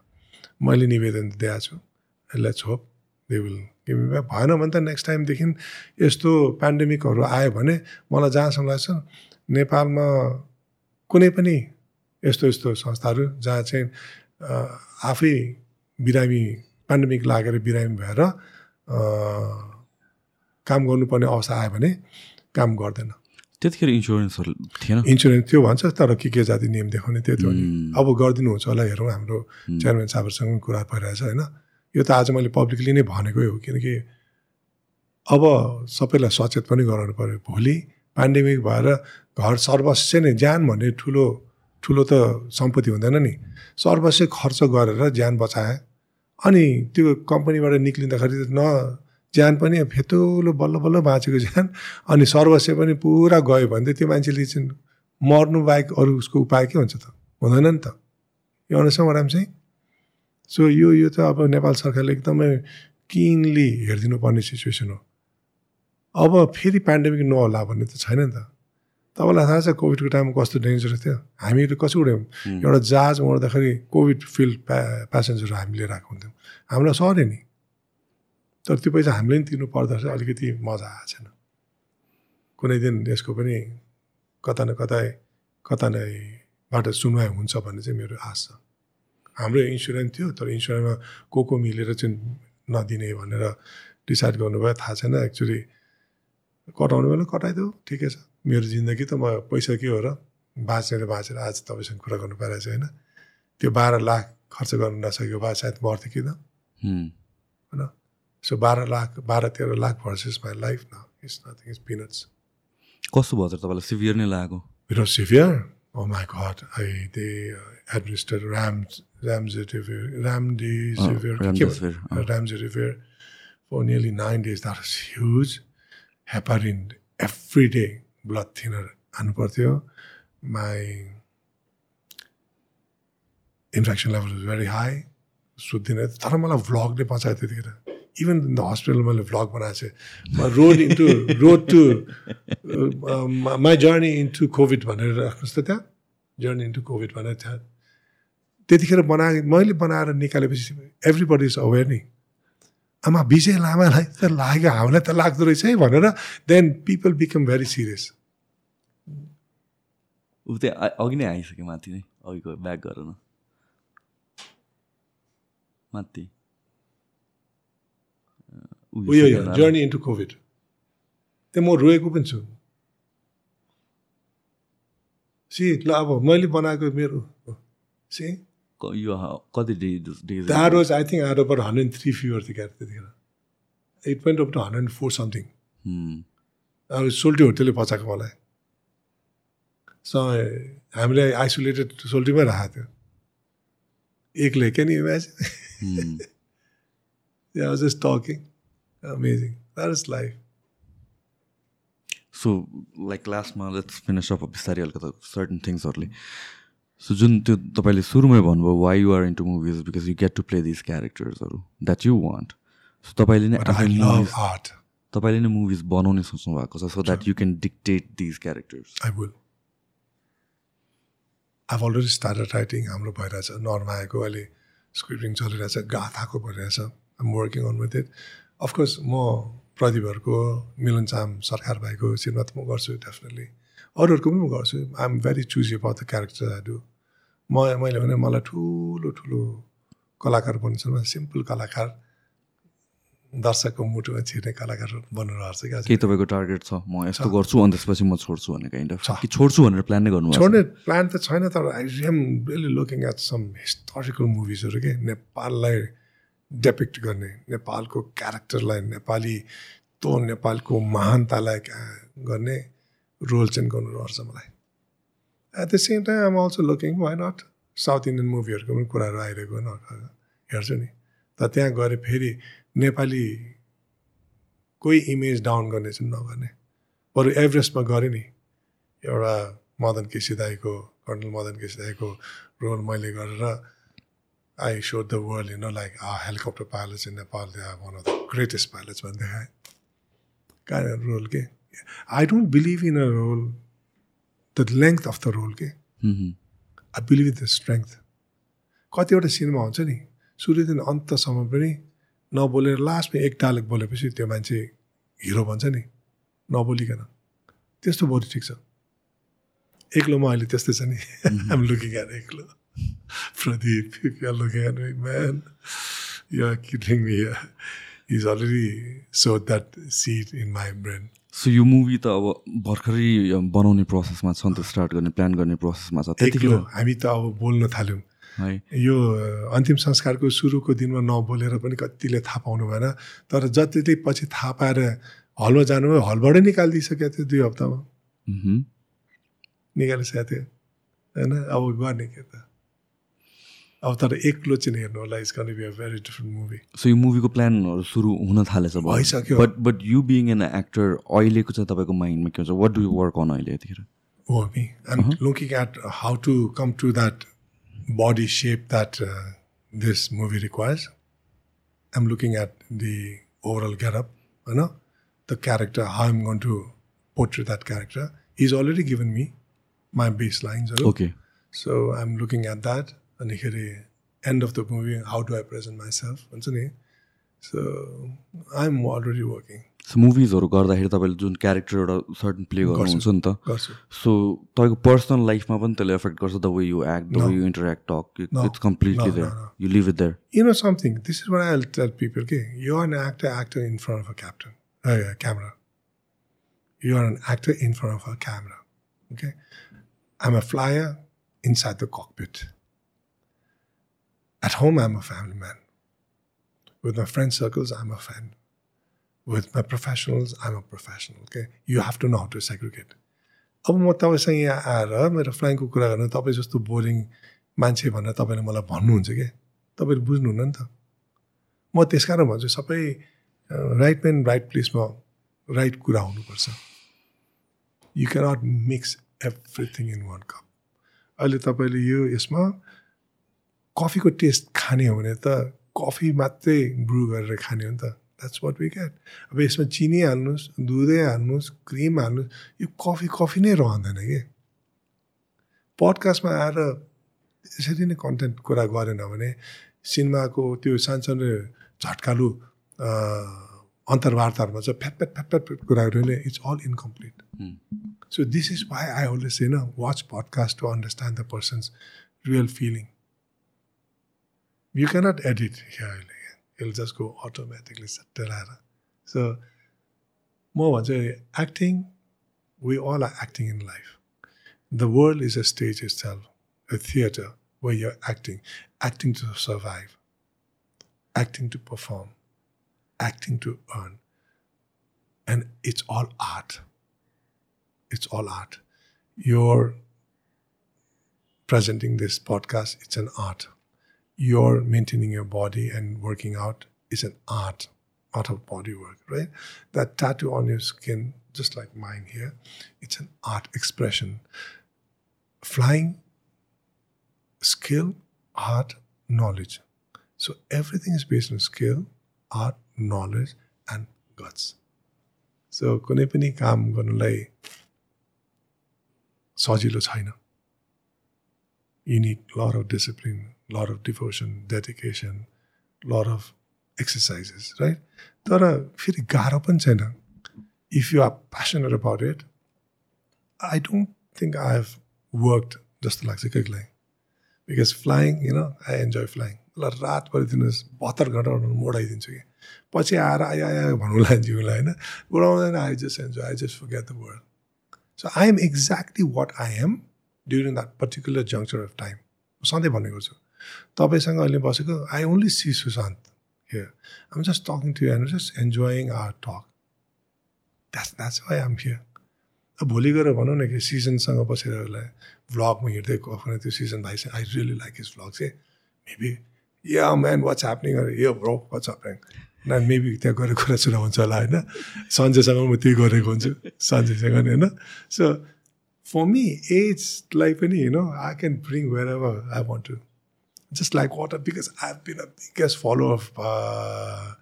मैले निवेदन दिएको छु। लेट्स होप दे विल भएन भने त नेक्स्ट टाइमदेखि यस्तो पेन्डेमिकहरू आयो भने मलाई जहाँसम्म लाग्छ नेपालमा कुनै पनि यस्तो यस्तो संस्थाहरू जहाँ चाहिँ आफै बिरामी पेन्डेमिक लागेर बिरामी भएर काम गर्नुपर्ने अवस्था आयो भने काम गर्दैन। त्यतिखेर इन्सुरेन्सहरू थिएन? इन्सुरेन्स थियो भन्छ तर के के जाति नियम देखाउने त्यही त हो नि। उम्, अब गरिदिनुहुन्छ होला हेरौँ हाम्रो चेयरम्यान साहबहरूसँग कुरा भइरहेछ होइन। यो त आज मैले पब्लिकली नै भनेकै हो किनकि अब सबैलाई सचेत पनि गराउनु पऱ्यो भोलि पेन्डेमिक भएर घर सर्वस्व नै ज्यान भन्ने ठुलो ठुलो त सम्पत्ति हुँदैन नि। सर्वस्व खर्च गरेर ज्यान बचाए। अनि त्यो कम्पनीबाट निक्लिँदाखेरि न ज्यान पनि फेतोलो बल्ल बल्ल बाँचेको ज्यान। अनि सर्वस्व पनि पुरा गयो भने त त्यो मान्छेले चाहिँ मर्नु बाहेक अरू उसको उपाय के हुन्छ त? हुँदैन नि त। यो अनुसार राम चाहिँ? सो यो यो त अब नेपाल सरकारले एकदमै किनली हेरिदिनु पर्ने सिचुएसन हो। अब फेरि पेन्डेमिक नहोला भन्ने त छैन नि त। तपाईँलाई थाहा छ कोभिडको टाइममा कस्तो डेन्जरस थियो? हामीहरू कसो उड्यौँ? एउटा जहाज उड्दाखेरि कोभिड फिल्ड प्या प्यासेन्जर हामी लिएर आएको हुन्थ्यौँ। हामीलाई सर्यो नि। तर त्यो पैसा हामीले पनि तिर्नु पर्दा चाहिँ अलिकति मजा आएको छैन। कुनै दिन यसको पनि कता न कतै कता नैबाट सुनवाई हुन्छ भन्ने चाहिँ मेरो आश छ। हाम्रो इन्सुरेन्स थियो तर इन्सुरेन्समा को को मिलेर चाहिँ नदिने भनेर डिसाइड गर्नुभयो थाहा छैन। एक्चुली कटाउने बेला कटाइदेऊ ठिकै छ। मेरो जिन्दगी त म पैसा के हो र बाँचेर बाँचेर आज तपाईँसँग कुरा गर्नु पाइरहेको छु होइन? त्यो बाह्र लाख खर्च गर्नु नसकेको भए सायद मर्थ्यो कि त होइन? सो बाह्र लाख बाह्र तेह्र लाख भर्सेस माई लाइफ न इट्स नथिङ इज पिनट्स कस्तो भयो त तपाईँलाई? सिभियर नै लागेको? It was severe. Oh my God! I they uh, administered Rams Ramdesivir Ramdesivir Oh, Remdesivir, uh, Remdesivir for nearly nine days. That was huge. Heparin every day, blood thinner. खानु पर्थ्यो my infection level was very high. सुत्दिनँ तर मलाई भ्लगले बचायो त्यतिखेर even the hospital मैले vlog बनाएको छु road into road to my journey into Covid भनेर राख्नुहोस् त त्यहाँ जर्नी इन्टु कोभिड भनेर त्यहाँ त्यतिखेर बनाए मैले बनाएर निकालेपछि एभ्री बडी इज अवेर नि आमा विजय लामालाई त लाग्यो हामीलाई त लाग्दो रहेछ है भनेर then people become very serious ऊ त्यहाँ आ- अघि नै आइसक्यो माथि नै अघिको ब्याक गरेर न माथि उयो जर्नी इन्टु कोभिड त्यो म रोएको पनि छु। सी ल अब मैले बनाएको मेरो सी यो कति द्याट वाज आई थिङ्क आएर अबाउट हन्ड्रेड थ्री फिभर थियो क्या त्यतिखेर it point up to hundred four something अब सोल्टी होटेलले बचाएको मलाई स हामीले आइसोलेटेड सोल्टीमै राखेको थियो एक्लै क्या नि imagine was just talking. Amazing. That is life. So like लास्टमा लेट्स फिनिस अप बिस्तारै अलिकति सर्टन थिङ्सहरूले सो जुन त्यो तपाईँले सुरुमै भन्नुभयो why you are into movies because you get to play this क्यारेक्टर्सहरू that you want so तपाईँले नै. तपाईँले नै मुभिज बनाउने सोच्नु भएको छ so that you can dictate these characters I will I've already started writing हाम्रो भइरहेछ नर्माएको अहिले स्क्रिप्टिङ चलिरहेछ गाथाको भइरहेछ I'm working on with it of course म प्रदीपहरूको मिलन चाम सरकार भाइको सिनेमा त म गर्छु डेफिनेटली अरूहरूको पनि म गर्छु. I am very choose about the character I do म मैले भने मलाई ठुलो ठुलो कलाकार छ सिम्पल कलाकार दर्शकको मुटुमा छिर्ने कलाकार बन्नु रहेछ क्या। केही तपाईँको टार्गेट छ? म यस्तो गर्छु अनि त्यसपछि म छोड्छु भन्ने काइन्ड अफ कि छोड्छु भनेर प्लान नै गर्नु छोड्ने प्लान त छैन तर I am really looking at some historical मुभिजहरू के नेपाललाई डेपिक्ट गर्ने नेपालको क्यारेक्टरलाई नेपाली तो नेपालको महानतालाई गर्ने रोल चाहिँ गर्नु गर्नुपर्छ मलाई। At the same time I'm also looking why not South Indian मुभीहरूको पनि कुराहरू आइरहेको हेर्छु नि। त त्यहाँ गएर फेरि नेपाली कोही इमेज डाउन गर्ने चाहिँ नगर्ने। बरु एभरेस्टमा गऱ्यो नि एउटा मदन केसी दाईको कर्नल मदन केसी दाईको रोल मैले गरेर I saw the world you know like uh helicopter pilots in Nepal they one of the greatest pilots भने देखाएँ कहाँ रोल के? I don't believe in a role the length of the role के I believe in the strength कतिवटा cinema हुन्छ नि सुरुदेखि अन्तसम्म पनि नबोलेर लास्टमा एक डायलग बोलेपछि त्यो मान्छे हिरो भन्छ नि नबोलिकन। त्यस्तो बरु ठिक छ। एक्लोमा अहिले त्यस्तै छ नि। I'm looking at Eklo. Pradeep looking at man yeah kidding me is already so that sit in my brain so यो मुभी त अब भर्खरै बनाउने प्रोसेसमा छ नि त स्टार्ट गर्ने प्लान गर्ने प्रोसेसमा छ त्यतिखेर। हामी त अब बोल्न थाल्यौँ। है। यो अन्तिम संस्कारको सुरुको दिनमा नबोलेर पनि कतिले थाहा पाउनु भएन। तर जतिले पछि थाहा पाएर हलमा जानुभयो हलबाटै निकालिदिइसकेको थियो दुई हप्तामा। निकालिसकेको थियो होइन? अब गर्ने के त? अब तर एक्लो चाहिँ हेर्नु होला is can be a very different movie so यो मुभीको प्लानहरू सुरु हुन थालेछ भइसक्यो but but you being an actor अहिलेको चाहिँ तपाईँको माइन्डमा के हुन्छ what do you work on अहिले यतिखेर हो me and looking at how to come to that body shape that uh, this movie requires. I'm looking at the overall getup, you know, the character, how I'm going to portray that character. He's already given me my baselines. Okay. So I'm looking at that. And here, end of the movie, how do I present myself? So I'm already working. So मुभिजहरू गर्दाखेरि तपाईँले जुन character एउटा certain play गर्नुहुन्छ नि त so तपाईँको personal लाइफमा पनि त्यसले एफेक्ट गर्छ the way you act the way you interact talk it's completely there you live it there you know something this is what I tell people के you are an actor actor in front of a captain camera you are an actor in front of a camera okay I am a flyer inside the cockpit. At home, I'm a family man. With my friend circles, I'm a friend. with my professionals, I'm a professional. Okay, you have to know how to segregate. अब म तपाईँसँग यहाँ आएर मेरो फ्लाइङको कुरा गर्नु तपाईँ जस्तो बोरिङ मान्छे भनेर तपाईँले मलाई भन्नुहुन्छ क्या तपाईँले बुझ्नुहुन्न नि त म त्यस कारण भन्छु सबै राइट मेन राइट प्लेसमा राइट कुरा हुनुपर्छ you cannot mix everything in one cup अहिले तपाईँले यो यसमा कफीको टेस्ट खाने हो भने त कफी मात्रै ब्रु गरेर खाने हो नि त। द्याट्स वाट वी गेट अब यसमा चिनी हाल्नुहोस् दुधै हाल्नुहोस् क्रिम हाल्नुहोस् यो कफी कफी नै रहँदैन कि? पडकास्टमा आएर यसरी नै कन्टेन्ट कुरा गरेन भने सिनेमाको त्यो सानसानो झट्कालु अन्तर्वार्ताहरूमा चाहिँ फ्याट फ्याट फ्याट कुराहरूले it's all incomplete so this is why I always होइन watch podcast to understand the person's real feeling You cannot edit here. It'll just go automatically. So, more once, eh, acting, we all are acting in life. The world is a stage itself, a theater where you're acting, acting to survive, acting to perform, acting to earn. And it's all art. It's all art. You're presenting this podcast, it's an art you're maintaining your body and working out is an art, art of body work, right? That tattoo on your skin, just like mine here, it's an art expression. Flying, skill, art, knowledge. So everything is based on skill, art, knowledge, and guts. So कुनै पनि काम गर्नुलाई सजिलो छैन you need a lot of discipline, a lot of devotion, dedication, a lot of exercises, right? तर फेरि गाह्रो पनि छैन if you are passionate about it I don't think I have worked जस्तो लाग्छ कहिलेकाहीँ because flying you know I enjoy flying ल रात परिदिनुहोस् बहत्तर घन्टा मोडाइदिन्छु कि पछि आएर आयो आयो भन्नुलाई जिउलाई होइन उडाउँदैन I just enjoy I just forget the world so I am exactly what I am during that particular juncture of time सधैँ भनेको छु तपाईँसँग अहिले बसेको I only see Sushant here I'm just talking to and just enjoying our talk that's that's why I'm here अब भोलि गएर भनौँ न कि सिजनसँग बसेर उसलाई भ्लगमा हिँड्दै गएको त्यो सिजन भाइ चाहिँ I really like his vlog चाहिँ मेबी या म्यान वाट्स ह्यापनिङ यो ब्रो वाट्स ह्यापनिङ न मेबी त्यहाँ गएर कुरा सुना हुन्छ होला होइन सन्जयसँग म त्यही गरेको हुन्छु सन्जयसँग नि होइन so for me, age, like any, you know, I can bring wherever I want to. Just like water, because I've been a biggest follower of uh,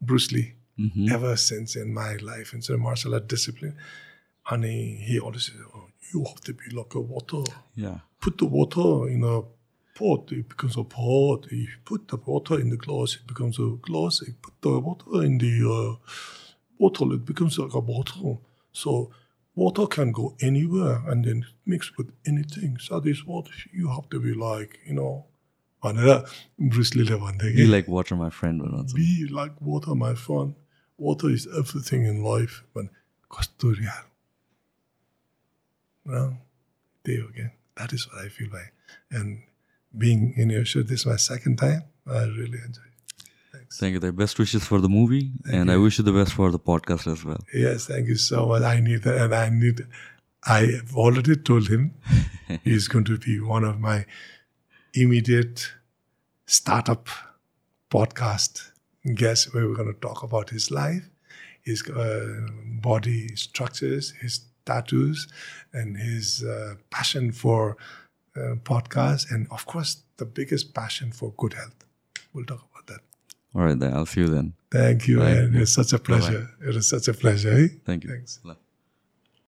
Bruce Lee Mhm. ever since in my life. And so martial art discipline. And he, he always says, oh, you have to be like a water. Yeah. Put the water in a pot, it becomes a pot. If you put the water in the glass, it becomes a glass. If you put the water in the uh, bottle, it becomes like a bottle. So water can go anywhere and then mix with anything. So this water, you have to be like, you know, uh, Bruce Lee Be like water, my friend. Be like water, my friend. Water is everything in life. But Kasturial. Well, there again. That is what I feel like. And being in your show, this is my second time. I really enjoy Thanks. Thank you. The best wishes for the movie, and I wish you the best for the podcast as well. Yes, thank you so much. I need that. And I need, I have already told him (laughs) he's going to be one of my immediate startup podcast guests where we're going to talk about his life, his uh, body structures, his tattoos, and his uh, passion for uh, podcasts, and of course, the biggest passion for good health. We'll talk about. All right, then. I'll see you then. Thank you, and it's such a pleasure. It is such a pleasure. Eh? Thank you. Thanks.